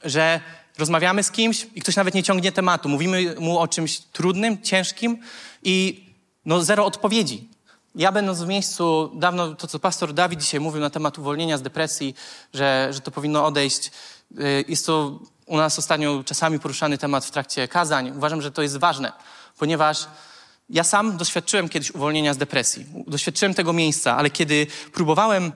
że rozmawiamy z kimś i ktoś nawet nie ciągnie tematu, mówimy mu o czymś trudnym, ciężkim i no zero odpowiedzi. Ja będąc w miejscu, dawno to, co pastor Dawid dzisiaj mówił na temat uwolnienia z depresji, że, że to powinno odejść, Y, jest to u nas ostatnio czasami poruszany temat w trakcie kazań. Uważam, że to jest ważne, ponieważ ja sam doświadczyłem kiedyś uwolnienia z depresji. Doświadczyłem tego miejsca, ale kiedy próbowałem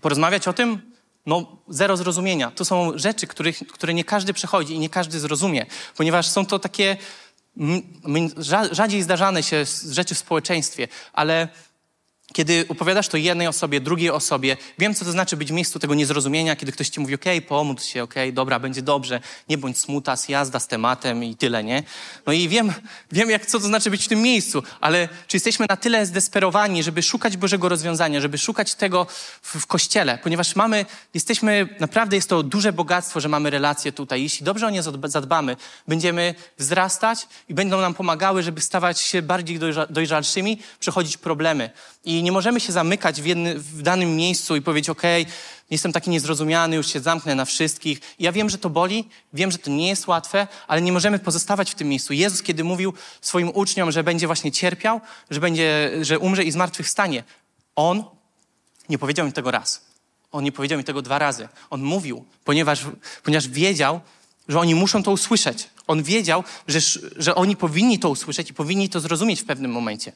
porozmawiać o tym, no zero zrozumienia. To są rzeczy, których, które nie każdy przechodzi i nie każdy zrozumie, ponieważ są to takie rzadziej zdarzane się rzeczy w społeczeństwie, ale kiedy opowiadasz to jednej osobie, drugiej osobie, wiem, co to znaczy być w miejscu tego niezrozumienia, kiedy ktoś ci mówi, okej, okay, pomódl się, okej, okay, dobra, będzie dobrze, nie bądź smutas, jazda z tematem i tyle, nie? No i wiem, wiem jak, co to znaczy być w tym miejscu, ale czy jesteśmy na tyle zdesperowani, żeby szukać Bożego rozwiązania, żeby szukać tego w, w Kościele, ponieważ mamy, jesteśmy, naprawdę jest to duże bogactwo, że mamy relacje tutaj. Jeśli dobrze o nie zadbamy, będziemy wzrastać i będą nam pomagały, żeby stawać się bardziej dojrzalszymi, przechodzić problemy. I nie możemy się zamykać w, w danym miejscu i powiedzieć, ok, jestem taki niezrozumiany, już się zamknę na wszystkich. Ja wiem, że to boli, wiem, że to nie jest łatwe, ale nie możemy pozostawać w tym miejscu. Jezus, kiedy mówił swoim uczniom, że będzie właśnie cierpiał, że, będzie, że umrze i zmartwychwstanie, On nie powiedział mi tego raz. On nie powiedział mi tego dwa razy. On mówił, ponieważ, ponieważ wiedział, że oni muszą to usłyszeć. On wiedział, że, że oni powinni to usłyszeć i powinni to zrozumieć w pewnym momencie.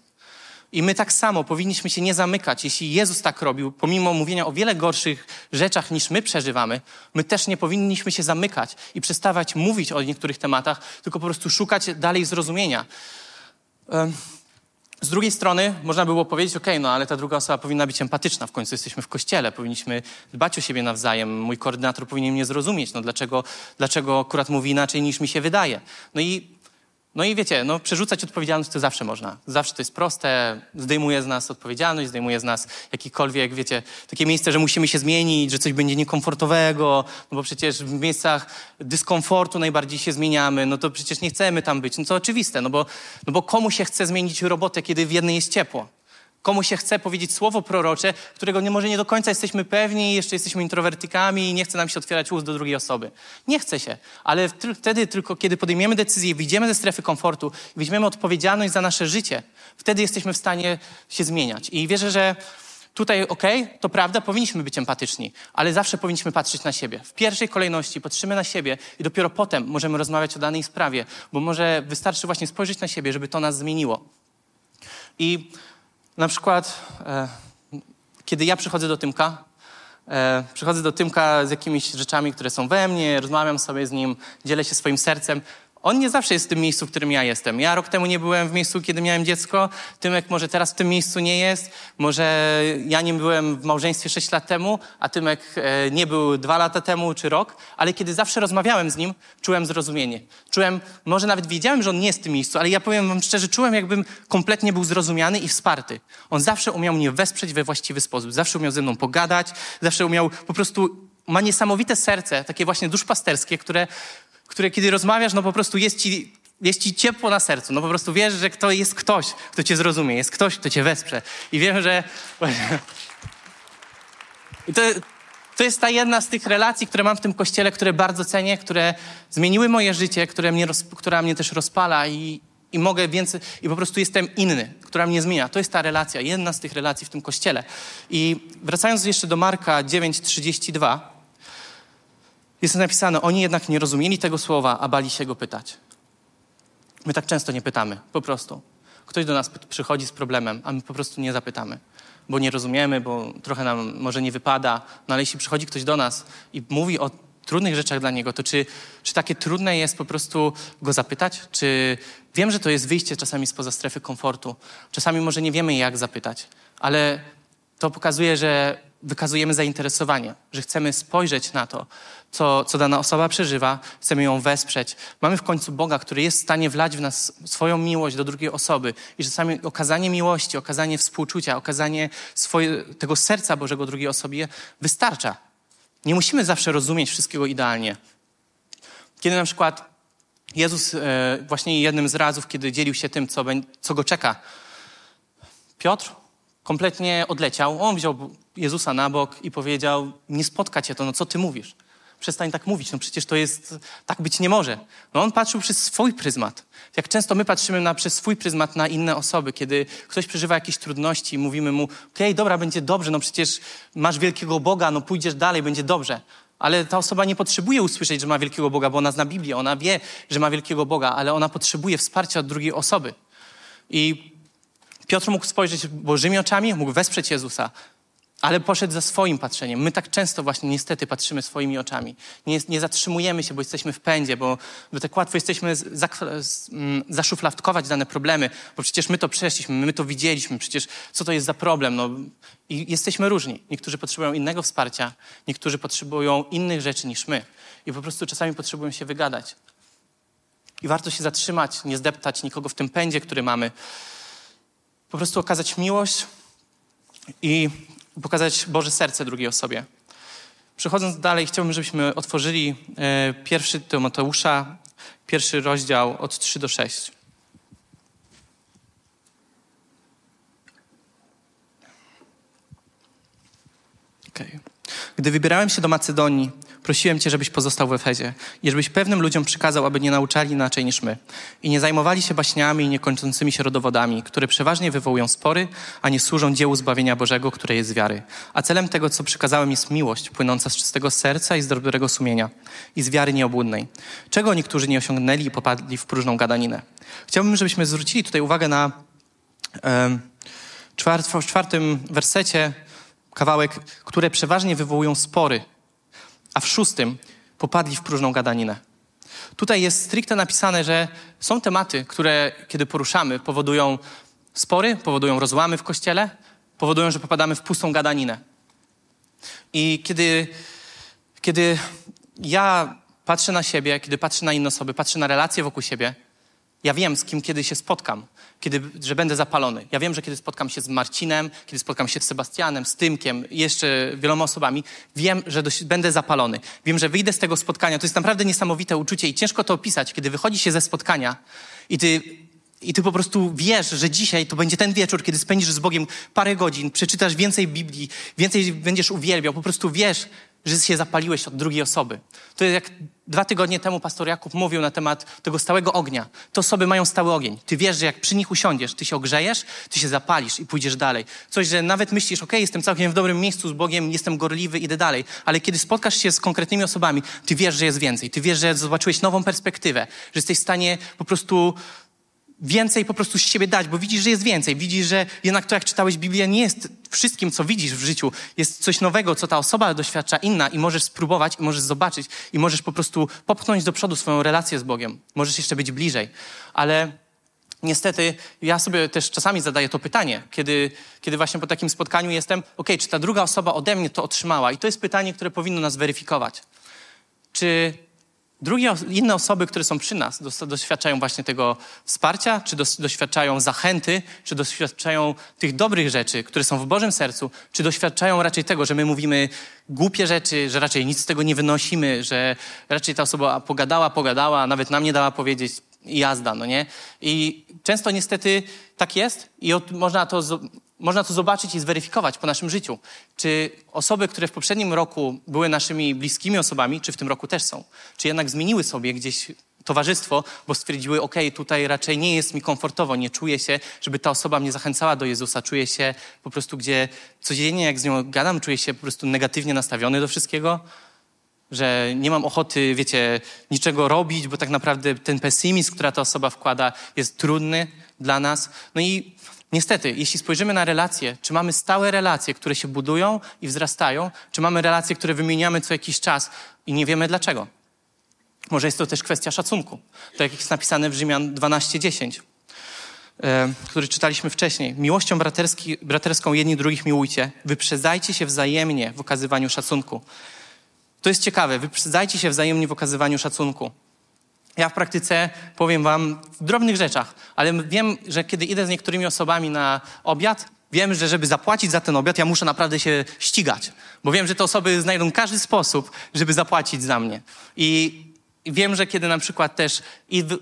I my tak samo powinniśmy się nie zamykać. Jeśli Jezus tak robił, pomimo mówienia o wiele gorszych rzeczach niż my przeżywamy, my też nie powinniśmy się zamykać i przestawać mówić o niektórych tematach, tylko po prostu szukać dalej zrozumienia. Z drugiej strony można było powiedzieć, ok, no ale ta druga osoba powinna być empatyczna, w końcu jesteśmy w kościele, powinniśmy dbać o siebie nawzajem, mój koordynator powinien mnie zrozumieć, no dlaczego, dlaczego akurat mówi inaczej niż mi się wydaje. No i No i wiecie, no, przerzucać odpowiedzialność to zawsze można. Zawsze to jest proste, zdejmuje z nas odpowiedzialność, zdejmuje z nas jakikolwiek, wiecie, takie miejsce, że musimy się zmienić, że coś będzie niekomfortowego, no bo przecież w miejscach dyskomfortu najbardziej się zmieniamy, no to przecież nie chcemy tam być. No to oczywiste, no bo, no bo komu się chce zmienić robotę, kiedy w jednej jest ciepło? Komu się chce powiedzieć słowo prorocze, którego nie, może nie do końca jesteśmy pewni, jeszcze jesteśmy introwertykami i nie chce nam się otwierać ust do drugiej osoby. Nie chce się, ale wtedy tylko, kiedy podejmiemy decyzję, wyjdziemy ze strefy komfortu, weźmiemy odpowiedzialność za nasze życie, wtedy jesteśmy w stanie się zmieniać. I wierzę, że tutaj, okay, to prawda, powinniśmy być empatyczni, ale zawsze powinniśmy patrzeć na siebie. W pierwszej kolejności patrzymy na siebie i dopiero potem możemy rozmawiać o danej sprawie, bo może wystarczy właśnie spojrzeć na siebie, żeby to nas zmieniło. I na przykład, e, kiedy ja przychodzę do Tymka, e, przychodzę do Tymka z jakimiś rzeczami, które są we mnie, rozmawiam sobie z nim, dzielę się swoim sercem, on nie zawsze jest w tym miejscu, w którym ja jestem. Ja rok temu nie byłem w miejscu, kiedy miałem dziecko. Tymek może teraz w tym miejscu nie jest. Może ja nie byłem w małżeństwie 6 lat temu, a Tymek e, nie był dwa lata temu czy rok. Ale kiedy zawsze rozmawiałem z nim, czułem zrozumienie. Czułem, może nawet wiedziałem, że on nie jest w tym miejscu, ale ja powiem wam szczerze, czułem jakbym kompletnie był zrozumiany i wsparty. On zawsze umiał mnie wesprzeć we właściwy sposób. Zawsze umiał ze mną pogadać. Zawsze umiał po prostu ma niesamowite serce, takie właśnie duszpasterskie, które które kiedy rozmawiasz, no po prostu jest ci, jest ci ciepło na sercu. No po prostu wiesz, że to jest ktoś, kto cię zrozumie, jest ktoś, kto cię wesprze. I wiem, że... I to, to jest ta jedna z tych relacji, które mam w tym kościele, które bardzo cenię, które zmieniły moje życie, które mnie roz, która mnie też rozpala i, i mogę więcej, i po prostu jestem inny, która mnie zmienia. To jest ta relacja, jedna z tych relacji w tym kościele. I wracając jeszcze do Marka 9:32, jest napisane, oni jednak nie rozumieli tego słowa, a bali się go pytać. My tak często nie pytamy, po prostu. Ktoś do nas przychodzi z problemem, a my po prostu nie zapytamy, bo nie rozumiemy, bo trochę nam może nie wypada. No ale jeśli przychodzi ktoś do nas i mówi o trudnych rzeczach dla niego, to czy, czy takie trudne jest po prostu go zapytać? Czy wiem, że to jest wyjście czasami spoza strefy komfortu. Czasami może nie wiemy, jak zapytać, ale to pokazuje, że wykazujemy zainteresowanie, że chcemy spojrzeć na to, co, co dana osoba przeżywa, chcemy ją wesprzeć. Mamy w końcu Boga, który jest w stanie wlać w nas swoją miłość do drugiej osoby i czasami okazanie miłości, okazanie współczucia, okazanie swoje, tego serca Bożego drugiej osobie wystarcza. Nie musimy zawsze rozumieć wszystkiego idealnie. Kiedy na przykład Jezus e, właśnie jednym z razów, kiedy dzielił się tym, co, co go czeka, Piotr kompletnie odleciał. On wziął Jezusa na bok i powiedział: Nie spotka cię to, no co ty mówisz? Przestań tak mówić, no przecież to jest, tak być nie może. No on patrzył przez swój pryzmat. Jak często my patrzymy na, przez swój pryzmat na inne osoby, kiedy ktoś przeżywa jakieś trudności, mówimy mu: Okej, okay, dobra, będzie dobrze, no przecież masz wielkiego Boga, no pójdziesz dalej, będzie dobrze. Ale ta osoba nie potrzebuje usłyszeć, że ma wielkiego Boga, bo ona zna Biblię, ona wie, że ma wielkiego Boga, ale ona potrzebuje wsparcia od drugiej osoby. I Piotr mógł spojrzeć Bożymi oczami, mógł wesprzeć Jezusa, ale poszedł za swoim patrzeniem. My tak często właśnie niestety patrzymy swoimi oczami. Nie, nie zatrzymujemy się, bo jesteśmy w pędzie, bo, bo tak łatwo jesteśmy mm, zaszufladkować dane problemy, bo przecież my to przeszliśmy, my to widzieliśmy, przecież co to jest za problem. No, I jesteśmy różni. Niektórzy potrzebują innego wsparcia, niektórzy potrzebują innych rzeczy niż my. I po prostu czasami potrzebują się wygadać. I warto się zatrzymać, nie zdeptać nikogo w tym pędzie, który mamy po prostu okazać miłość i pokazać Boże serce drugiej osobie. Przechodząc dalej, chciałbym, żebyśmy otworzyli e, pierwszy Tymoteusza, pierwszy rozdział od 3 do 6. Okay. Gdy wybierałem się do Macedonii, prosiłem Cię, żebyś pozostał w Efezie i żebyś pewnym ludziom przykazał, aby nie nauczali inaczej niż my i nie zajmowali się baśniami i niekończącymi się rodowodami, które przeważnie wywołują spory, a nie służą dziełu zbawienia Bożego, które jest wiary. A celem tego, co przykazałem, jest miłość płynąca z czystego serca i z dobrego sumienia i z wiary nieobłudnej, czego niektórzy nie osiągnęli i popadli w próżną gadaninę. Chciałbym, żebyśmy zwrócili tutaj uwagę na e, czwart, w czwartym wersecie kawałek, które przeważnie wywołują spory, a w szóstym popadli w próżną gadaninę. Tutaj jest stricte napisane, że są tematy, które kiedy poruszamy, powodują spory, powodują rozłamy w kościele, powodują, że popadamy w pustą gadaninę. I kiedy, kiedy ja patrzę na siebie, kiedy patrzę na inne osoby, patrzę na relacje wokół siebie, Ja wiem, z kim kiedy się spotkam, kiedy, że będę zapalony. Ja wiem, że kiedy spotkam się z Marcinem, kiedy spotkam się z Sebastianem, z Tymkiem, jeszcze wieloma osobami, wiem, że dość, będę zapalony. Wiem, że wyjdę z tego spotkania. To jest naprawdę niesamowite uczucie i ciężko to opisać, kiedy wychodzi się ze spotkania i ty i ty po prostu wiesz, że dzisiaj to będzie ten wieczór, kiedy spędzisz z Bogiem parę godzin, przeczytasz więcej Biblii, więcej będziesz uwielbiał, po prostu wiesz, że się zapaliłeś od drugiej osoby. To jest jak dwa tygodnie temu pastor Jakub mówił na temat tego stałego ognia. Te osoby mają stały ogień. Ty wiesz, że jak przy nich usiądziesz, ty się ogrzejesz, ty się zapalisz i pójdziesz dalej. Coś, że nawet myślisz, ok, jestem całkiem w dobrym miejscu z Bogiem, jestem gorliwy, idę dalej. Ale kiedy spotkasz się z konkretnymi osobami, ty wiesz, że jest więcej. Ty wiesz, że zobaczyłeś nową perspektywę, że jesteś w stanie po prostu więcej po prostu z siebie dać, bo widzisz, że jest więcej. Widzisz, że jednak to, jak czytałeś Biblię, nie jest wszystkim, co widzisz w życiu. Jest coś nowego, co ta osoba doświadcza inna i możesz spróbować, i możesz zobaczyć, i możesz po prostu popchnąć do przodu swoją relację z Bogiem. Możesz jeszcze być bliżej. Ale niestety ja sobie też czasami zadaję to pytanie, kiedy, kiedy właśnie po takim spotkaniu jestem, ok, czy ta druga osoba ode mnie to otrzymała? I to jest pytanie, które powinno nas weryfikować. Czy Drugie, inne osoby, które są przy nas, doświadczają właśnie tego wsparcia, czy doświadczają zachęty, czy doświadczają tych dobrych rzeczy, które są w Bożym sercu, czy doświadczają raczej tego, że my mówimy głupie rzeczy, że raczej nic z tego nie wynosimy, że raczej ta osoba pogadała, pogadała, nawet nam nie dała powiedzieć i jazda, no nie? I często niestety tak jest i od, można to można to zobaczyć i zweryfikować po naszym życiu. Czy osoby, które w poprzednim roku były naszymi bliskimi osobami, czy w tym roku też są? Czy jednak zmieniły sobie gdzieś towarzystwo, bo stwierdziły, ok, tutaj raczej nie jest mi komfortowo, nie czuję się, żeby ta osoba mnie zachęcała do Jezusa, czuję się po prostu, gdzie codziennie jak z nią gadam, czuję się po prostu negatywnie nastawiony do wszystkiego, że nie mam ochoty, wiecie, niczego robić, bo tak naprawdę ten pesymizm, która ta osoba wkłada, jest trudny dla nas. No i Niestety, jeśli spojrzymy na relacje, czy mamy stałe relacje, które się budują i wzrastają, czy mamy relacje, które wymieniamy co jakiś czas i nie wiemy dlaczego. Może jest to też kwestia szacunku. To jak jest napisane w Rzymian 12:10, e, który czytaliśmy wcześniej. Miłością braterską jedni drugich miłujcie, wyprzedzajcie się wzajemnie w okazywaniu szacunku. To jest ciekawe, wyprzedzajcie się wzajemnie w okazywaniu szacunku. Ja w praktyce powiem Wam w drobnych rzeczach, ale wiem, że kiedy idę z niektórymi osobami na obiad, wiem, że żeby zapłacić za ten obiad, ja muszę naprawdę się ścigać, bo wiem, że te osoby znajdą każdy sposób, żeby zapłacić za mnie. I wiem, że kiedy na przykład też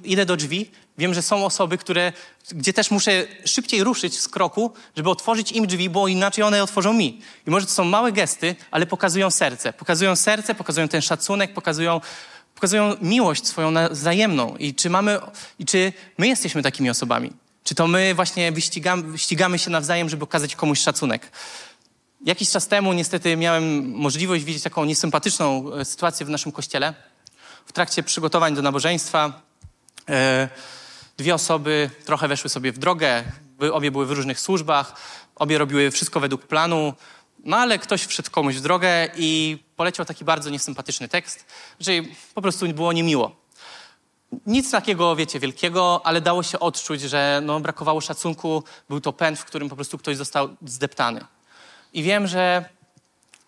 idę do drzwi, wiem, że są osoby, które, gdzie też muszę szybciej ruszyć z kroku, żeby otworzyć im drzwi, bo inaczej one otworzą mi. I może to są małe gesty, ale pokazują serce. Pokazują serce, pokazują ten szacunek, pokazują pokazują miłość swoją wzajemną. I czy, mamy, I czy my jesteśmy takimi osobami? Czy to my właśnie wyścigamy, wyścigamy się nawzajem, żeby okazać komuś szacunek? Jakiś czas temu niestety miałem możliwość widzieć taką niesympatyczną e, sytuację w naszym kościele. W trakcie przygotowań do nabożeństwa e, dwie osoby trochę weszły sobie w drogę. Obie były w różnych służbach, obie robiły wszystko według planu. No ale ktoś wszedł komuś w drogę i poleciał taki bardzo niesympatyczny tekst, że po prostu było niemiło. Nic takiego, wiecie, wielkiego, ale dało się odczuć, że no, brakowało szacunku. Był to pęd, w którym po prostu ktoś został zdeptany. I wiem, że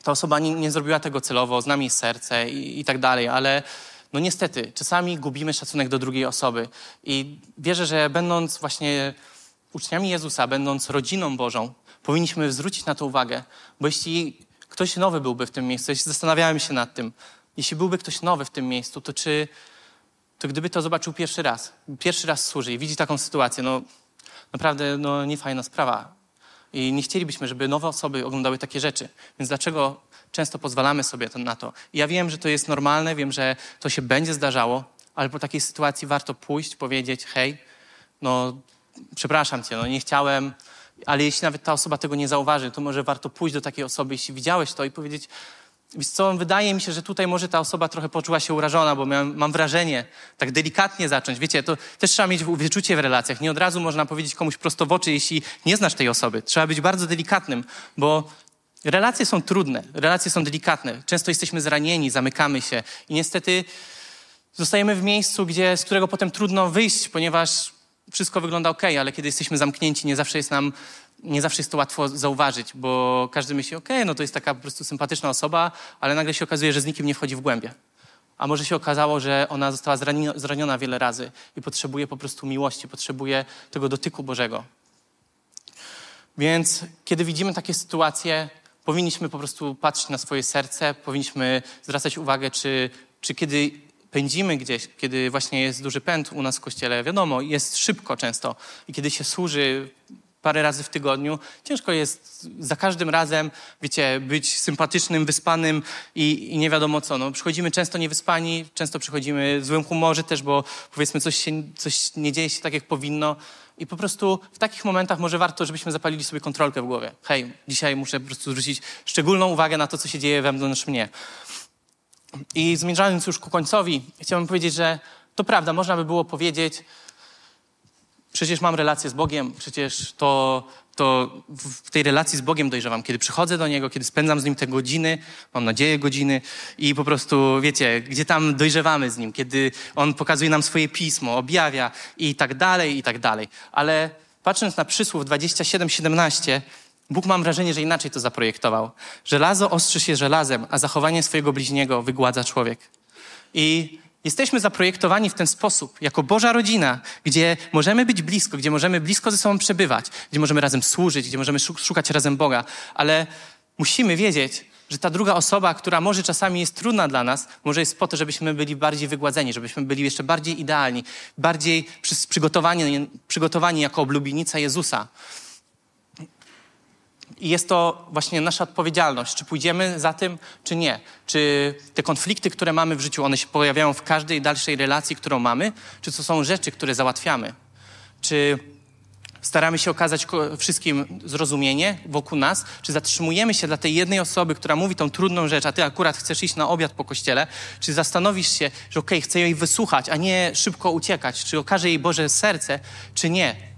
ta osoba nie, nie zrobiła tego celowo, znam jej serce i, i tak dalej, ale no niestety, czasami gubimy szacunek do drugiej osoby. I wierzę, że będąc właśnie uczniami Jezusa, będąc rodziną Bożą, powinniśmy zwrócić na to uwagę, bo jeśli ktoś nowy byłby w tym miejscu, jeśli zastanawiałem się nad tym, jeśli byłby ktoś nowy w tym miejscu, to czy, to gdyby to zobaczył pierwszy raz, pierwszy raz służy i widzi taką sytuację, no naprawdę no, niefajna sprawa. I nie chcielibyśmy, żeby nowe osoby oglądały takie rzeczy. Więc dlaczego często pozwalamy sobie na to? I ja wiem, że to jest normalne, wiem, że to się będzie zdarzało, ale po takiej sytuacji warto pójść, powiedzieć, hej, no przepraszam cię, no nie chciałem, ale jeśli nawet ta osoba tego nie zauważy, to może warto pójść do takiej osoby, jeśli widziałeś to i powiedzieć, Wiesz co, wydaje mi się, że tutaj może ta osoba trochę poczuła się urażona, bo miałem, mam wrażenie, tak delikatnie zacząć. Wiecie, to też trzeba mieć wyczucie w relacjach. Nie od razu można powiedzieć komuś prosto w oczy, jeśli nie znasz tej osoby. Trzeba być bardzo delikatnym, bo relacje są trudne, relacje są delikatne. Często jesteśmy zranieni, zamykamy się i niestety zostajemy w miejscu, gdzie, z którego potem trudno wyjść, ponieważ wszystko wygląda ok, ale kiedy jesteśmy zamknięci, nie zawsze jest nam, nie zawsze jest to łatwo zauważyć, bo każdy myśli, ok, no to jest taka po prostu sympatyczna osoba, ale nagle się okazuje, że z nikim nie wchodzi w głębie. a może się okazało, że ona została zraniona, zraniona wiele razy i potrzebuje po prostu miłości, potrzebuje tego dotyku Bożego. Więc kiedy widzimy takie sytuacje, powinniśmy po prostu patrzeć na swoje serce, powinniśmy zwracać uwagę, czy, czy kiedy pędzimy gdzieś, kiedy właśnie jest duży pęd u nas w kościele, wiadomo, jest szybko często i kiedy się służy parę razy w tygodniu, ciężko jest za każdym razem, wiecie, być sympatycznym, wyspanym i, i, nie wiadomo co. No, przychodzimy często niewyspani, często przychodzimy w złym humorze też, bo powiedzmy coś, się, coś nie dzieje się tak, jak powinno. I po prostu w takich momentach może warto, żebyśmy zapalili sobie kontrolkę w głowie. Hej, dzisiaj muszę po prostu zwrócić szczególną uwagę na to, co się dzieje wewnątrz mnie. I zmierzając już ku końcowi, chciałbym powiedzieć, że to prawda, można by było powiedzieć, przecież mam relację z Bogiem, przecież to, to w tej relacji z Bogiem dojrzewam. Kiedy przychodzę do Niego, kiedy spędzam z Nim te godziny, mam nadzieję godziny i po prostu, wiecie, gdzie tam dojrzewamy z Nim, kiedy On pokazuje nam swoje pismo, objawia i tak dalej, i tak dalej. Ale patrząc na przysłów 27-17, Bóg mam wrażenie, że inaczej to zaprojektował. Żelazo ostrzy się żelazem, a zachowanie swojego bliźniego wygładza człowiek. I Jesteśmy zaprojektowani w ten sposób, jako Boża rodzina, gdzie możemy być blisko, gdzie możemy blisko ze sobą przebywać, gdzie możemy razem służyć, gdzie możemy szukać razem Boga, ale musimy wiedzieć, że ta druga osoba, która może czasami jest trudna dla nas, może jest po to, żebyśmy byli bardziej wygładzeni, żebyśmy byli jeszcze bardziej idealni, bardziej przygotowani, przygotowani jako oblubienica Jezusa. I jest to właśnie nasza odpowiedzialność, czy pójdziemy za tym, czy nie. Czy te konflikty, które mamy w życiu, one się pojawiają w każdej dalszej relacji, którą mamy, czy to są rzeczy, które załatwiamy. Czy staramy się okazać wszystkim zrozumienie wokół nas, czy zatrzymujemy się dla tej jednej osoby, która mówi tą trudną rzecz, a ty akurat chcesz iść na obiad po kościele, czy zastanowisz się, że okej, okay, chcę jej wysłuchać, a nie szybko uciekać, czy okaże jej Boże serce, czy nie.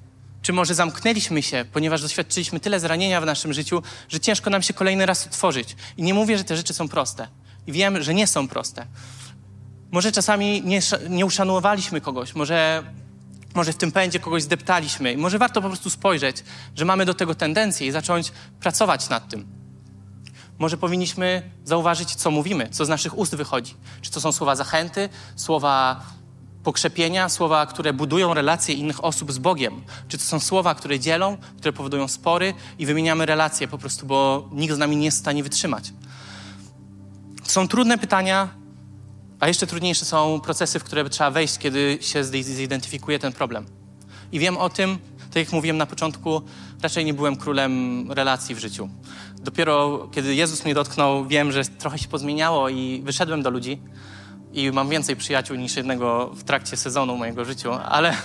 Czy może zamknęliśmy się, ponieważ doświadczyliśmy tyle zranienia w naszym życiu, że ciężko nam się kolejny raz otworzyć. I nie mówię, że te rzeczy są proste. I wiem, że nie są proste. Może czasami nie, nie uszanowaliśmy kogoś, może, może w tym pędzie kogoś zdeptaliśmy. I może warto po prostu spojrzeć, że mamy do tego tendencję i zacząć pracować nad tym. Może powinniśmy zauważyć, co mówimy, co z naszych ust wychodzi. Czy to są słowa zachęty, słowa pokrzepienia, słowa, które budują relacje innych osób z Bogiem? Czy to są słowa, które dzielą, które powodują spory i wymieniamy relacje po prostu, bo nikt z nami nie jest w stanie wytrzymać? Są trudne pytania, a jeszcze trudniejsze są procesy, w które trzeba wejść, kiedy się zidentyfikuje ten problem. I wiem o tym, tak jak mówiłem na początku, raczej nie byłem królem relacji w życiu. Dopiero kiedy Jezus mnie dotknął, wiem, że trochę się pozmieniało i wyszedłem do ludzi i mam więcej przyjaciół niż jednego w trakcie sezonu mojego życiu, ale,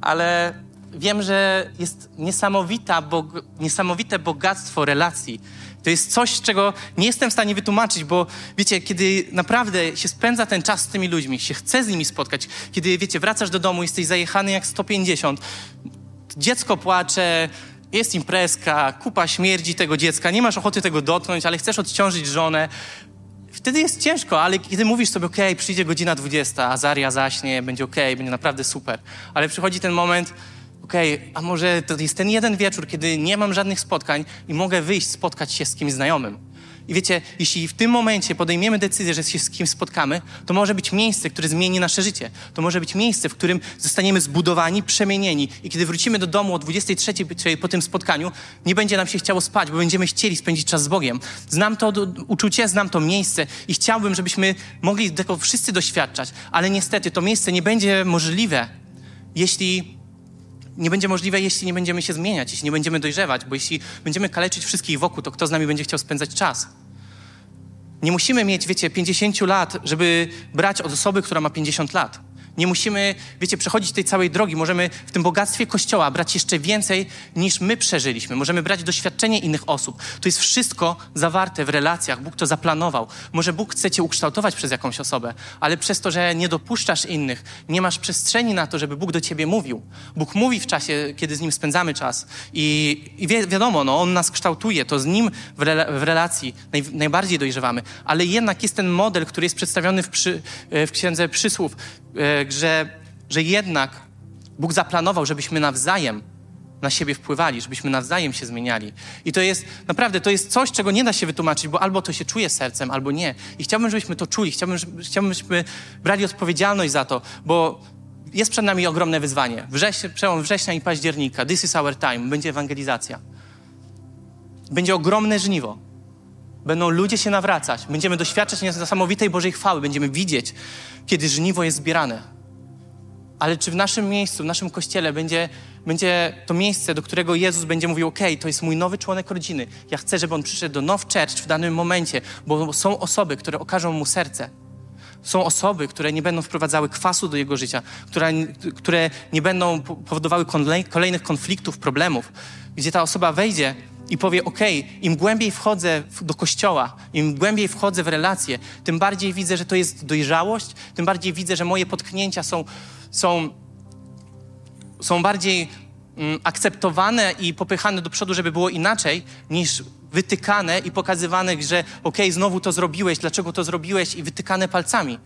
ale wiem, że jest niesamowita, bog, niesamowite bogactwo relacji. To jest coś, czego nie jestem w stanie wytłumaczyć, bo wiecie, kiedy naprawdę się spędza ten czas z tymi ludźmi, się chce z nimi spotkać, kiedy wiecie, wracasz do domu, jesteś zajechany jak 150, dziecko płacze, jest imprezka, kupa śmierdzi tego dziecka, nie masz ochoty tego dotknąć, ale chcesz odciążyć żonę, wtedy jest ciężko, ale kiedy mówisz sobie, okay, przyjdzie godzina 20, a Zaria zaśnie, będzie okay, będzie naprawdę super. Ale przychodzi ten moment, okay, a może to jest ten jeden wieczór, kiedy nie mam żadnych spotkań i mogę wyjść, spotkać się z kimś znajomym. I wiecie, jeśli w tym momencie podejmiemy decyzję, że się z kimś spotkamy, to może być miejsce, które zmieni nasze życie. To może być miejsce, w którym zostaniemy zbudowani, przemienieni. I kiedy wrócimy do domu o 23, czyli po tym spotkaniu, nie będzie nam się chciało spać, bo będziemy chcieli spędzić czas z Bogiem. Znam to uczucie, znam to miejsce i chciałbym, żebyśmy mogli tego wszyscy doświadczać. Ale niestety to miejsce nie będzie możliwe, jeśli nie będzie możliwe, jeśli nie będziemy się zmieniać, jeśli nie będziemy dojrzewać, bo jeśli będziemy kaleczyć wszystkich wokół, to kto z nami będzie chciał spędzać czas? Nie musimy mieć, wiecie, 50 lat, żeby brać od osoby, która ma 50 lat. Nie musimy, wiecie, przechodzić tej całej drogi. Możemy w tym bogactwie Kościoła brać jeszcze więcej niż my przeżyliśmy. Możemy brać doświadczenie innych osób. To jest wszystko zawarte w relacjach. Bóg to zaplanował. Może Bóg chce cię ukształtować przez jakąś osobę, ale przez to, że nie dopuszczasz innych, nie masz przestrzeni na to, żeby Bóg do ciebie mówił. Bóg mówi w czasie, kiedy z Nim spędzamy czas. I, i wi wiadomo, no, On nas kształtuje. To z Nim w, re w relacji naj najbardziej dojrzewamy. Ale jednak jest ten model, który jest przedstawiony w, przy, w Księdze Przysłów, E, że, że jednak Bóg zaplanował, żebyśmy nawzajem na siebie wpływali, żebyśmy nawzajem się zmieniali. I to jest naprawdę, to jest coś, czego nie da się wytłumaczyć, bo albo to się czuje sercem, albo nie. I chciałbym, żebyśmy to czuli, chciałbym, chciałbym żebyśmy brali odpowiedzialność za to, bo jest przed nami ogromne wyzwanie. Września, przełom września i października, this is our time, będzie ewangelizacja. Będzie ogromne żniwo. Będą ludzie się nawracać. Będziemy doświadczać niesamowitej Bożej chwały. Będziemy widzieć, kiedy żniwo jest zbierane. Ale czy w naszym miejscu, w naszym kościele będzie, będzie to miejsce, do którego Jezus będzie mówił: OK, to jest mój nowy członek rodziny. Ja chcę, żeby on przyszedł do Now Church w danym momencie, bo są osoby, które okażą mu serce. Są osoby, które nie będą wprowadzały kwasu do jego życia, które, które nie będą powodowały kolejnych konfliktów, problemów, gdzie ta osoba wejdzie i powie: OK, im głębiej wchodzę do kościoła, im głębiej wchodzę w relacje, tym bardziej widzę, że to jest dojrzałość, tym bardziej widzę, że moje potknięcia są, są, są bardziej mm, akceptowane i popychane do przodu, żeby było inaczej, niż wytykane i pokazywane, że OK, znowu to zrobiłeś, dlaczego to zrobiłeś i wytykane palcami.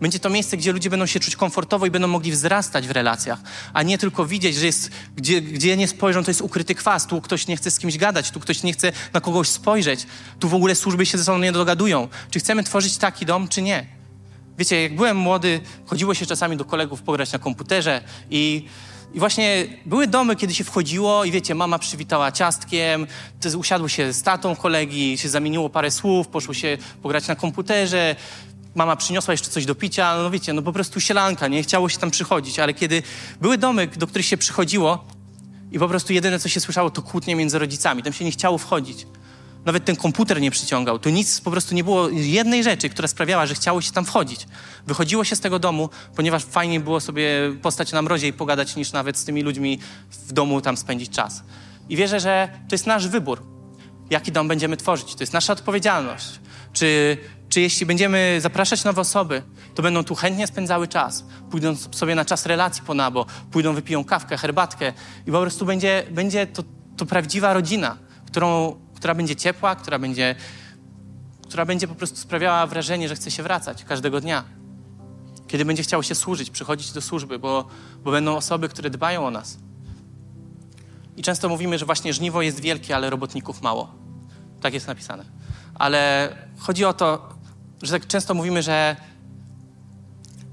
Będzie to miejsce, gdzie ludzie będą się czuć komfortowo i będą mogli wzrastać w relacjach, a nie tylko widzieć, że jest, gdzie, gdzie nie spojrzą, to jest ukryty kwas, tu ktoś nie chce z kimś gadać, tu ktoś nie chce na kogoś spojrzeć, tu w ogóle służby się ze sobą nie dogadują. Czy chcemy tworzyć taki dom, czy nie? Wiecie, jak byłem młody, chodziło się czasami do kolegów pograć na komputerze i i właśnie były domy, kiedy się wchodziło i wiecie, mama przywitała ciastkiem, usiadło się z tatą kolegi, się zamieniło parę słów, poszło się pograć na komputerze, mama przyniosła jeszcze coś do picia, no wiecie, no po prostu sielanka, nie chciało się tam przychodzić, ale kiedy były domy, do których się przychodziło i po prostu jedyne, co się słyszało, to kłótnie między rodzicami, tam się nie chciało wchodzić. Nawet ten komputer nie przyciągał. Tu nic, po prostu nie było jednej rzeczy, która sprawiała, że chciało się tam wchodzić. Wychodziło się z tego domu, ponieważ fajniej było sobie postać na mrozie i pogadać, niż nawet z tymi ludźmi w domu tam spędzić czas. I wierzę, że to jest nasz wybór, jaki dom będziemy tworzyć. To jest nasza odpowiedzialność. Czy czy jeśli będziemy zapraszać nowe osoby, to będą tu chętnie spędzały czas, pójdą sobie na czas relacji po nabo, pójdą, wypiją kawkę, herbatkę i po prostu będzie, będzie to, to prawdziwa rodzina, którą, która będzie ciepła, która będzie, która będzie po prostu sprawiała wrażenie, że chce się wracać każdego dnia. Kiedy będzie chciało się służyć, przychodzić do służby, bo, bo będą osoby, które dbają o nas. I często mówimy, że właśnie żniwo jest wielkie, ale robotników mało. Tak jest napisane. Ale chodzi o to, że tak często mówimy, że,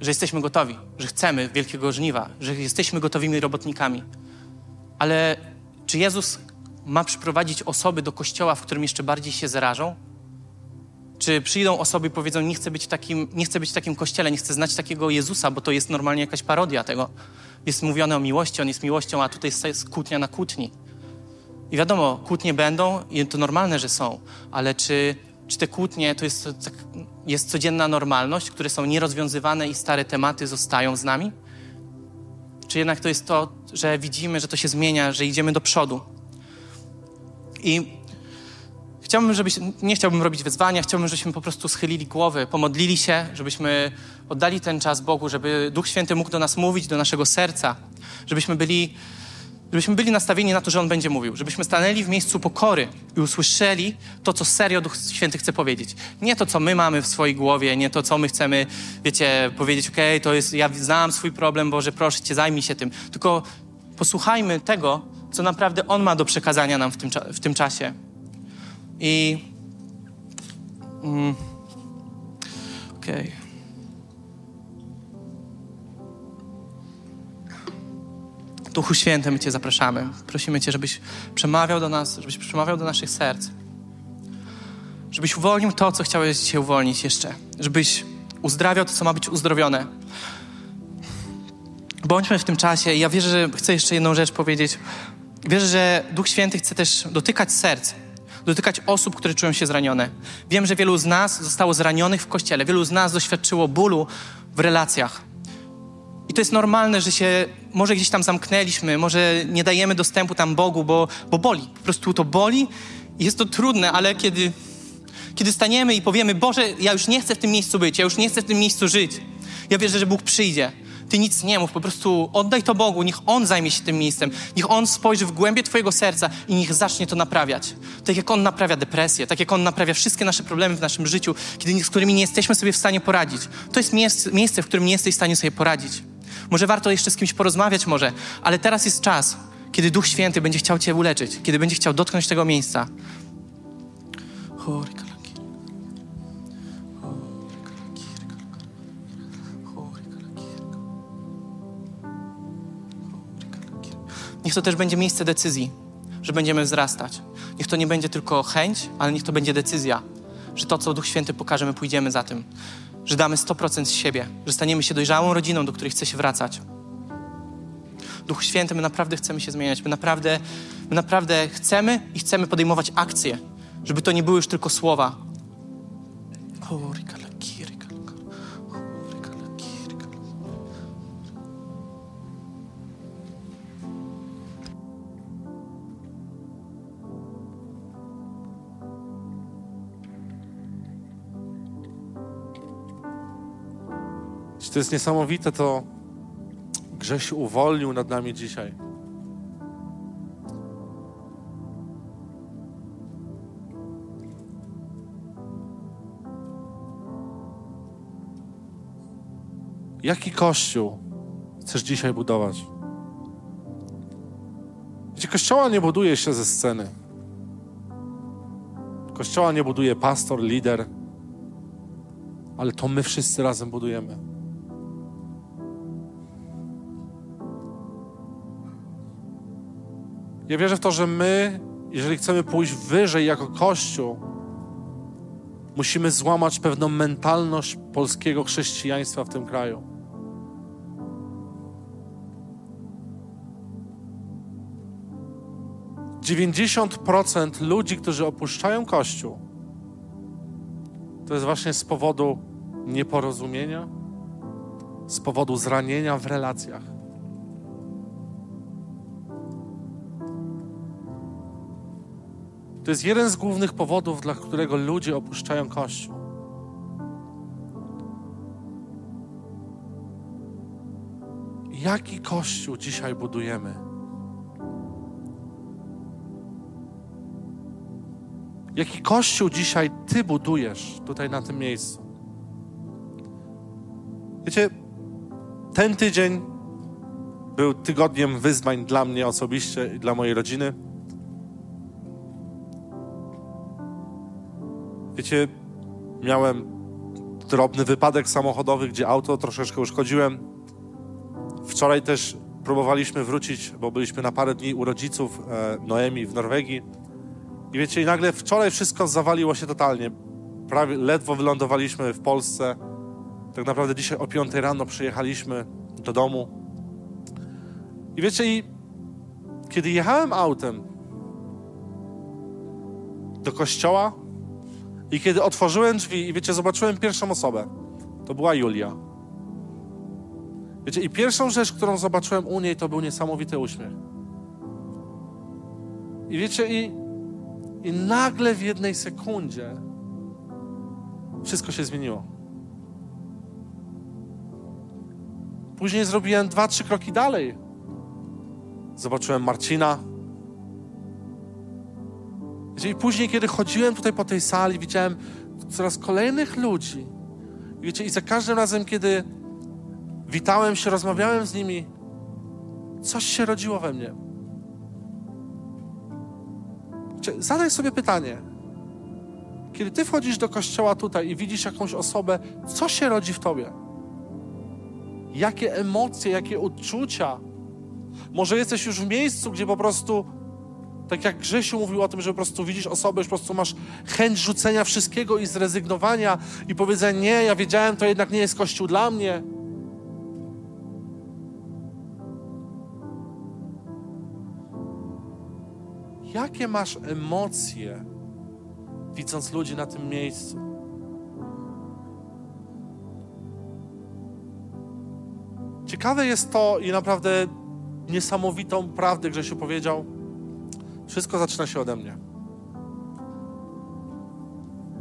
że jesteśmy gotowi, że chcemy wielkiego żniwa, że jesteśmy gotowymi robotnikami. Ale czy Jezus ma przyprowadzić osoby do kościoła, w którym jeszcze bardziej się zarażą? Czy przyjdą osoby i powiedzą, nie chcę być takim, nie chcę być w takim kościele, nie chcę znać takiego Jezusa, bo to jest normalnie jakaś parodia tego. Jest mówione o miłości, On jest miłością, a tutaj jest kłótnia na kłótni. I wiadomo, kłótnie będą i to normalne, że są, ale czy czy te kłótnie to jest, tak, jest codzienna normalność, które są nierozwiązywane i stare tematy zostają z nami? Czy jednak to jest to, że widzimy, że to się zmienia, że idziemy do przodu? I chciałbym, żebyś, nie chciałbym robić wyzwania, chciałbym, żebyśmy po prostu schylili głowy, pomodlili się, żebyśmy oddali ten czas Bogu, żeby Duch Święty mógł do nas mówić, do naszego serca, żebyśmy byli żebyśmy byli nastawieni na to, że On będzie mówił, żebyśmy stanęli w miejscu pokory i usłyszeli to, co serio Duch Święty chce powiedzieć. Nie to, co my mamy w swojej głowie, nie to, co my chcemy, wiecie, powiedzieć, okej, okay, to jest, ja znam swój problem, Boże, proszę Cię, zajmij się tym. Tylko posłuchajmy tego, co naprawdę On ma do przekazania nam w tym, w tym czasie. I... Mm, okej. Okay. Duchu Święty, my Cię zapraszamy. Prosimy Cię, żebyś przemawiał do nas, żebyś przemawiał do naszych serc. Żebyś uwolnił to, co chciałeś dzisiaj uwolnić jeszcze. Żebyś uzdrawiał to, co ma być uzdrowione. Bądźmy w tym czasie. Ja wierzę, że chcę jeszcze jedną rzecz powiedzieć. Wierzę, że Duch Święty chce też dotykać serc, dotykać osób, które czują się zranione. Wiem, że wielu z nas zostało zranionych w kościele, wielu z nas doświadczyło bólu w relacjach. I to jest normalne, że się może gdzieś tam zamknęliśmy, może nie dajemy dostępu tam Bogu, bo, bo boli. Po prostu to boli i jest to trudne, ale kiedy, kiedy staniemy i powiemy, Boże, ja już nie chcę w tym miejscu być, ja już nie chcę w tym miejscu żyć, ja wierzę, że Bóg przyjdzie. Ty nic nie mów, po prostu oddaj to Bogu, niech On zajmie się tym miejscem, niech On spojrzy w głębie Twojego serca i niech zacznie to naprawiać. Tak jak On naprawia depresję, tak jak On naprawia wszystkie nasze problemy w naszym życiu, kiedy, z którymi nie jesteśmy sobie w stanie poradzić. To jest miejsce, miejsce w którym nie jesteś w stanie sobie poradzić. Może warto jeszcze z kimś porozmawiać może, ale teraz jest czas, kiedy Duch Święty będzie chciał Cię uleczyć, kiedy będzie chciał dotknąć tego miejsca. Niech to też będzie miejsce decyzji, że będziemy wzrastać. Niech to nie będzie tylko chęć, ale niech to będzie decyzja, że to, co Duch Święty pokaże, my pójdziemy za tym. Że damy 100% z siebie, że staniemy się dojrzałą rodziną, do której chce się wracać. Duch Święty, my naprawdę chcemy się zmieniać. My naprawdę, my naprawdę chcemy i chcemy podejmować akcje, żeby to nie były już tylko słowa. To jest niesamowite, to Grzesiu uwolnił nad nami dzisiaj. Jaki kościół chcesz dzisiaj budować? Wiecie, kościoła nie buduje się ze sceny. Kościoła nie buduje pastor, lider, ale to my wszyscy razem budujemy. Ja wierzę w to, że my, jeżeli chcemy pójść wyżej jako Kościół, musimy złamać pewną mentalność polskiego chrześcijaństwa w tym kraju. Dziewięćdziesiąt procent ludzi, którzy opuszczają Kościół, to jest właśnie z powodu nieporozumienia, z powodu zranienia w relacjach. To jest jeden z głównych powodów, dla którego ludzie opuszczają Kościół. Jaki Kościół dzisiaj budujemy? Jaki Kościół dzisiaj Ty budujesz tutaj na tym miejscu? Wiecie, ten tydzień był tygodniem wyzwań dla mnie osobiście i dla mojej rodziny. Wiecie, miałem drobny wypadek samochodowy, gdzie auto troszeczkę uszkodziłem. Wczoraj też próbowaliśmy wrócić, bo byliśmy na parę dni u rodziców e, Noemi w Norwegii. I wiecie, i nagle wczoraj wszystko zawaliło się totalnie. Prawie ledwo wylądowaliśmy w Polsce. Tak naprawdę dzisiaj o 5 rano przyjechaliśmy do domu. I wiecie, i kiedy jechałem autem do kościoła, i kiedy otworzyłem drzwi i wiecie, zobaczyłem pierwszą osobę, to była Julia. Wiecie, i pierwszą rzecz, którą zobaczyłem u niej, to był niesamowity uśmiech. I wiecie, i, i nagle w jednej sekundzie wszystko się zmieniło. Później zrobiłem dwa, trzy kroki dalej. Zobaczyłem Marcina, i później, kiedy chodziłem tutaj po tej sali, widziałem coraz kolejnych ludzi. Wiecie, i za każdym razem, kiedy witałem się, rozmawiałem z nimi, coś się rodziło we mnie. Wiecie, zadaj sobie pytanie. Kiedy ty wchodzisz do kościoła tutaj i widzisz jakąś osobę, co się rodzi w tobie? Jakie emocje, jakie uczucia? Może jesteś już w miejscu, gdzie po prostu tak jak Grzesiu mówił o tym, że po prostu widzisz osobę, że po prostu masz chęć rzucenia wszystkiego i zrezygnowania i powiedzenia, nie, ja wiedziałem, to jednak nie jest Kościół dla mnie. Jakie masz emocje, widząc ludzi na tym miejscu? Ciekawe jest to i naprawdę niesamowitą prawdę Grzesiu powiedział, wszystko zaczyna się ode mnie.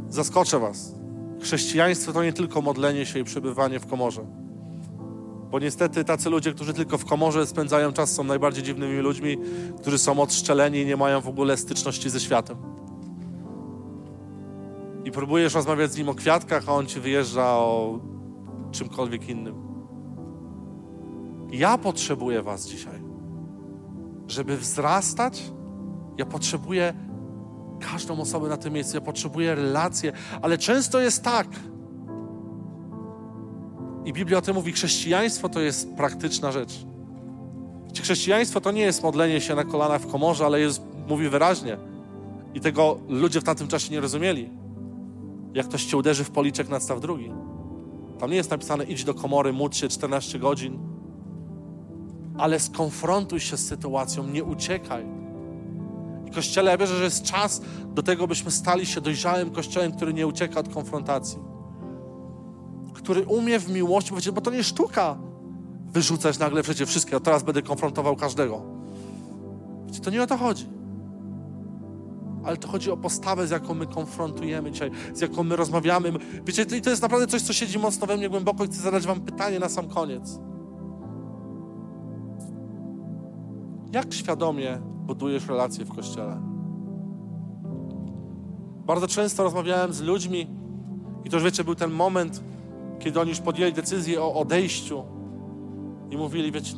Zaskoczę Was. Chrześcijaństwo to nie tylko modlenie się i przebywanie w komorze. Bo niestety tacy ludzie, którzy tylko w komorze spędzają czas, są najbardziej dziwnymi ludźmi, którzy są odszczeleni i nie mają w ogóle styczności ze światem. I próbujesz rozmawiać z nim o kwiatkach, a on ci wyjeżdża o czymkolwiek innym. Ja potrzebuję Was dzisiaj żeby wzrastać, ja potrzebuję każdą osobę na tym miejscu, ja potrzebuję relacje, ale często jest tak. I Biblia o tym mówi, chrześcijaństwo to jest praktyczna rzecz. Chrześcijaństwo to nie jest modlenie się na kolanach w komorze, ale jest, mówi wyraźnie. I tego ludzie w tamtym czasie nie rozumieli. Jak ktoś cię uderzy w policzek, nadstaw drugi. Tam nie jest napisane idź do komory, módl się 14 godzin. Ale skonfrontuj się z sytuacją, nie uciekaj. Kościele, ja wierzę, że jest czas do tego, byśmy stali się dojrzałym Kościołem, który nie ucieka od konfrontacji. Który umie w miłości powiedzieć, bo to nie sztuka wyrzucać nagle życie wszystkie, a teraz będę konfrontował każdego. Wiecie, to nie o to chodzi. Ale to chodzi o postawę, z jaką my konfrontujemy dzisiaj, z jaką my rozmawiamy. Wiecie, i to jest naprawdę coś, co siedzi mocno we mnie głęboko i chcę zadać wam pytanie na sam koniec. Jak świadomie budujesz relacje w Kościele? Bardzo często rozmawiałem z ludźmi i to już wiecie, był ten moment, kiedy oni już podjęli decyzję o odejściu i mówili, wiecie,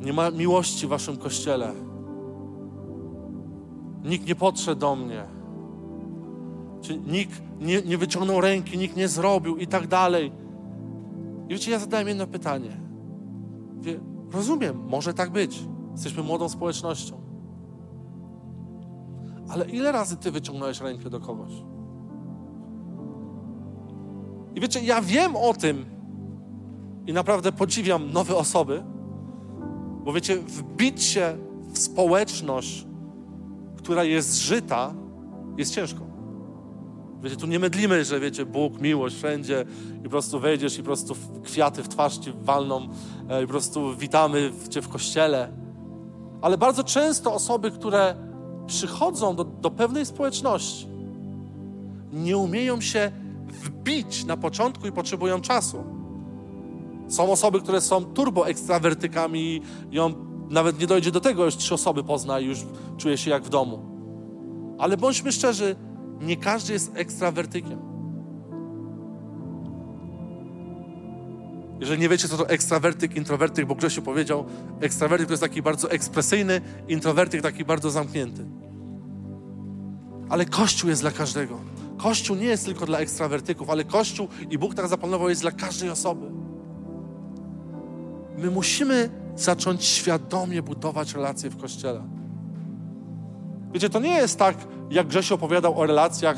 nie ma miłości w waszym kościele. Nikt nie podszedł do mnie. Czy nikt nie, nie wyciągnął ręki, nikt nie zrobił i tak dalej. I wiecie, ja zadałem jedno pytanie. Wie, rozumiem, może tak być. Jesteśmy młodą społecznością. Ale ile razy ty wyciągnąłeś rękę do kogoś? I wiecie, ja wiem o tym i naprawdę podziwiam nowe osoby, bo wiecie, wbić się w społeczność, która jest żyta, jest ciężko. Wiecie, tu nie mydlimy, że wiecie, Bóg, miłość wszędzie i po prostu wejdziesz i po prostu kwiaty w twarz ci walną e, i po prostu witamy cię w kościele. Ale bardzo często osoby, które przychodzą do, do pewnej społeczności, nie umieją się wbić na początku i potrzebują czasu. Są osoby, które są turbo ekstrawertykami i on nawet nie dojdzie do tego, już trzy osoby pozna i już czuje się jak w domu. Ale bądźmy szczerzy, nie każdy jest ekstrawertykiem. Jeżeli nie wiecie, co to ekstrawertyk, introwertyk, bo Grzesiu powiedział, ekstrawertyk to jest taki bardzo ekspresyjny, introwertyk taki bardzo zamknięty. Ale Kościół jest dla każdego. Kościół nie jest tylko dla ekstrawertyków, ale Kościół i Bóg tak zaplanował jest dla każdej osoby. My musimy zacząć świadomie budować relacje w Kościele. Wiecie, to nie jest tak, jak Grzesiu opowiadał o relacjach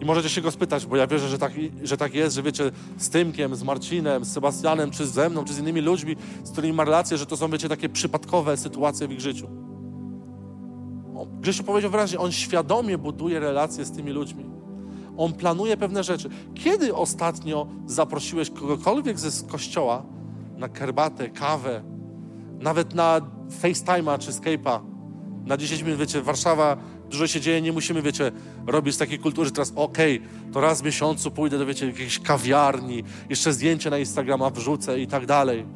i możecie się go spytać, bo ja wierzę, że tak, że tak jest, że wiecie, z Tymkiem, z Marcinem, z Sebastianem, czy ze mną, czy z innymi ludźmi, z którymi ma relacje, że to są, wiecie, takie przypadkowe sytuacje w ich życiu. Grzesiu powiedział wyraźnie, on świadomie buduje relacje z tymi ludźmi. On planuje pewne rzeczy. Kiedy ostatnio zaprosiłeś kogokolwiek ze kościoła na herbatę, kawę, nawet na FaceTime'a czy Skype'a, na 10 minut, wiecie, Warszawa, dużo się dzieje, nie musimy, wiecie, robić takiej kultury, że teraz okej, okay, to raz w miesiącu pójdę do, wiecie, jakiejś kawiarni, jeszcze zdjęcie na Instagrama wrzucę i tak dalej.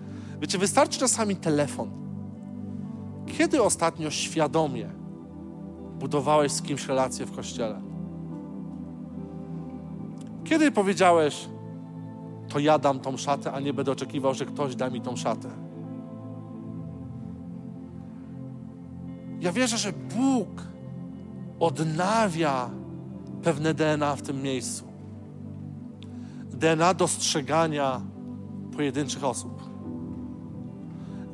Wiecie, wystarczy czasami telefon. Kiedy ostatnio świadomie budowałeś z kimś relację w kościele? Kiedy powiedziałeś, to ja dam tą szatę, a nie będę oczekiwał, że ktoś da mi tą szatę? Ja wierzę, że Bóg odnawia pewne DNA w tym miejscu. DNA dostrzegania pojedynczych osób.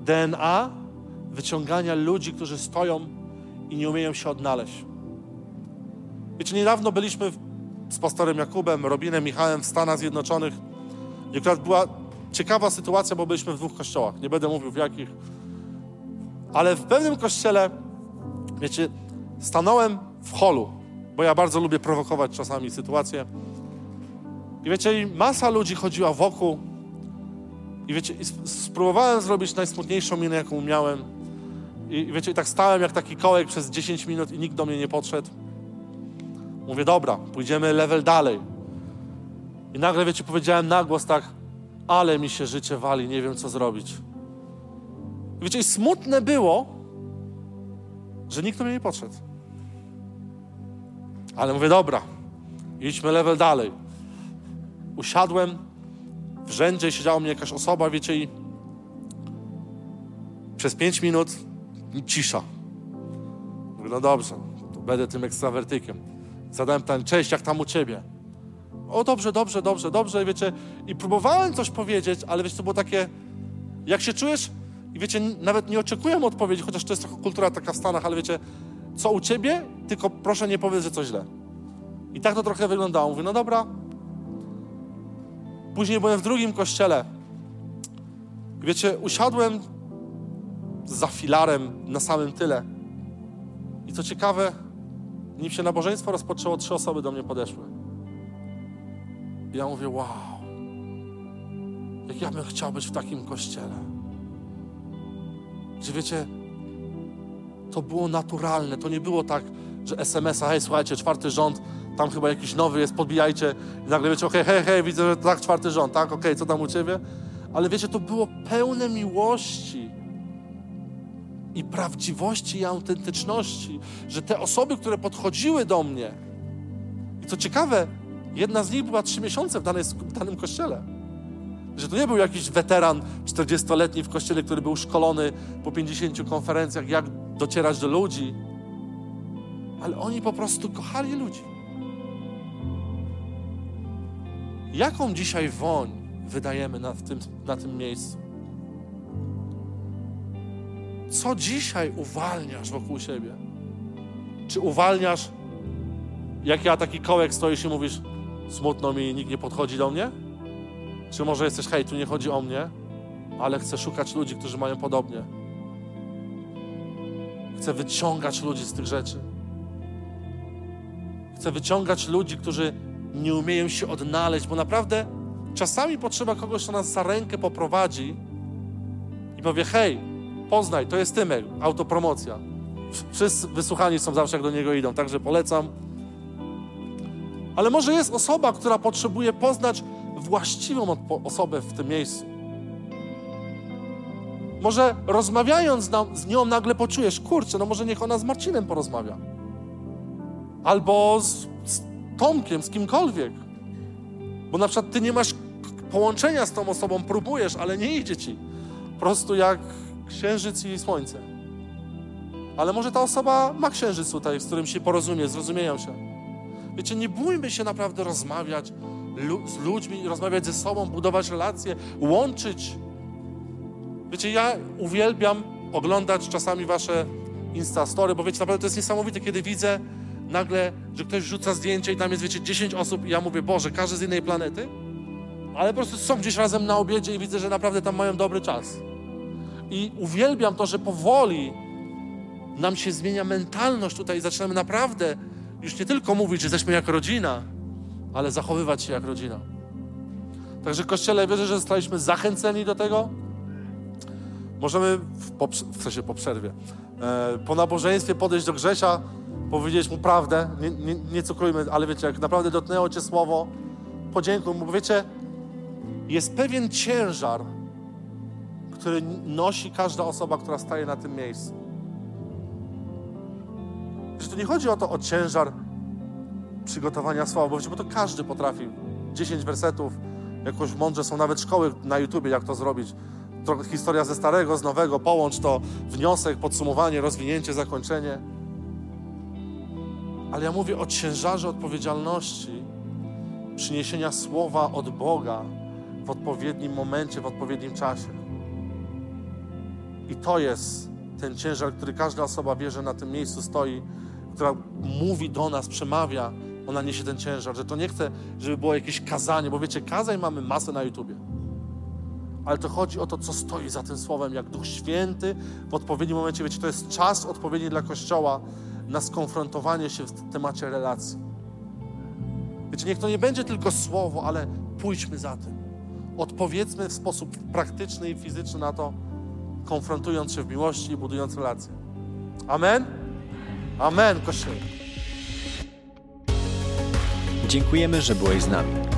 DNA wyciągania ludzi, którzy stoją i nie umieją się odnaleźć. Wiecie, niedawno byliśmy z pastorem Jakubem, Robinem, Michałem w Stanach Zjednoczonych. I akurat była ciekawa sytuacja, bo byliśmy w dwóch kościołach. Nie będę mówił w jakich. Ale w pewnym kościele Wiecie, stanąłem w holu, bo ja bardzo lubię prowokować czasami sytuacje. I wiecie, masa ludzi chodziła wokół. I wiecie, i spróbowałem zrobić najsmutniejszą minę, jaką umiałem. I, I wiecie, i tak stałem jak taki kołek przez 10 minut i nikt do mnie nie podszedł. Mówię, dobra, pójdziemy level dalej. I nagle, wiecie, powiedziałem na głos tak, ale mi się życie wali, nie wiem co zrobić. I wiecie, i smutne było, że nikt do mnie nie podszedł. Ale mówię, dobra, idźmy level dalej. Usiadłem, w rzędzie siedziała mnie jakaś osoba, wiecie, i przez pięć minut cisza. Mówię, no dobrze, to będę tym ekstrawertykiem. Zadałem pytanie, cześć, jak tam u ciebie? O, dobrze, dobrze, dobrze, dobrze, wiecie, i próbowałem coś powiedzieć, ale wiecie, to było takie, jak się czujesz? I wiecie, nawet nie oczekuję odpowiedzi, chociaż to jest trochę kultura taka w Stanach, ale wiecie, co u ciebie? Tylko proszę nie powiedz, że coś źle. I tak to trochę wyglądało. Mówię, no dobra. Później byłem w drugim kościele. Wiecie, usiadłem za filarem na samym tyle. I co ciekawe, nim się nabożeństwo rozpoczęło, trzy osoby do mnie podeszły. I ja mówię, wow, jak ja bym chciał być w takim kościele. Że wiecie, to było naturalne, to nie było tak, że SMS-a, hej, słuchajcie, czwarty rząd, tam chyba jakiś nowy jest, podbijajcie. I nagle wiecie, okej, okay, hej, hej, widzę, że tak, czwarty rząd, tak, okej, okay, co tam u ciebie? Ale wiecie, to było pełne miłości i prawdziwości i autentyczności, że te osoby, które podchodziły do mnie, i co ciekawe, jedna z nich była trzy miesiące w, danej, w danym kościele. Że to nie był jakiś weteran 40-letni w kościele, który był szkolony po 50 konferencjach, jak docierać do ludzi, ale oni po prostu kochali ludzi. Jaką dzisiaj woń wydajemy na, tym, na tym miejscu? Co dzisiaj uwalniasz wokół siebie? Czy uwalniasz, jak ja taki kołek stoisz i mówisz, smutno mi, nikt nie podchodzi do mnie? Czy może jesteś, hej, tu nie chodzi o mnie, ale chcę szukać ludzi, którzy mają podobnie. Chcę wyciągać ludzi z tych rzeczy. Chcę wyciągać ludzi, którzy nie umieją się odnaleźć, bo naprawdę czasami potrzeba kogoś, kto nas za rękę poprowadzi i powie: Hej, poznaj, to jest Tymek, autopromocja. Wszyscy wysłuchani są zawsze, jak do niego idą, także polecam. Ale może jest osoba, która potrzebuje poznać właściwą osobę w tym miejscu. Może rozmawiając z nią nagle poczujesz, kurczę, no może niech ona z Marcinem porozmawia. Albo z, z Tomkiem, z kimkolwiek. Bo na przykład ty nie masz połączenia z tą osobą, próbujesz, ale nie idzie ci. Po prostu jak księżyc i słońce. Ale może ta osoba ma księżyc tutaj, z którym się porozumie, zrozumieją się. Wiecie, nie bójmy się naprawdę rozmawiać z ludźmi, rozmawiać ze sobą, budować relacje, łączyć. Wiecie, ja uwielbiam oglądać czasami wasze Instastory, bo wiecie, naprawdę to jest niesamowite, kiedy widzę nagle, że ktoś rzuca zdjęcie i tam jest, wiecie, 10 osób i ja mówię, Boże, każdy z innej planety, ale po prostu są gdzieś razem na obiedzie i widzę, że naprawdę tam mają dobry czas. I uwielbiam to, że powoli nam się zmienia mentalność tutaj i zaczynamy naprawdę już nie tylko mówić, że jesteśmy jak rodzina, ale zachowywać się jak rodzina. Także Kościele, wierzę, że zostaliśmy zachęceni do tego. Możemy, w, po, w sensie po przerwie, e, po nabożeństwie podejść do Grzesia, powiedzieć mu prawdę, nie, nie, nie cukrujmy, ale wiecie, jak naprawdę dotknęło Cię słowo, podziękuj mu, bo wiecie, jest pewien ciężar, który nosi każda osoba, która staje na tym miejscu. Że to nie chodzi o to, o ciężar przygotowania słowa, bo, bo to każdy potrafi. 10 wersetów, jakoś mądrze są nawet szkoły na YouTubie, jak to zrobić. Trochę historia ze starego, z nowego, połącz to, wniosek, podsumowanie, rozwinięcie, zakończenie. Ale ja mówię o ciężarze odpowiedzialności, przyniesienia słowa od Boga w odpowiednim momencie, w odpowiednim czasie. I to jest ten ciężar, który każda osoba wie, że na tym miejscu stoi, która mówi do nas, przemawia, ona niesie ten ciężar, że to nie chce, żeby było jakieś kazanie, bo wiecie, kazań mamy masę na YouTubie. Ale to chodzi o to, co stoi za tym słowem, jak Duch Święty w odpowiednim momencie, wiecie, to jest czas odpowiedni dla Kościoła na skonfrontowanie się w temacie relacji. Wiecie, niech to nie będzie tylko słowo, ale pójdźmy za tym. Odpowiedzmy w sposób praktyczny i fizyczny na to, konfrontując się w miłości i budując relacje. Amen? Amen, Kościół. Dziękujemy, że byłeś z nami.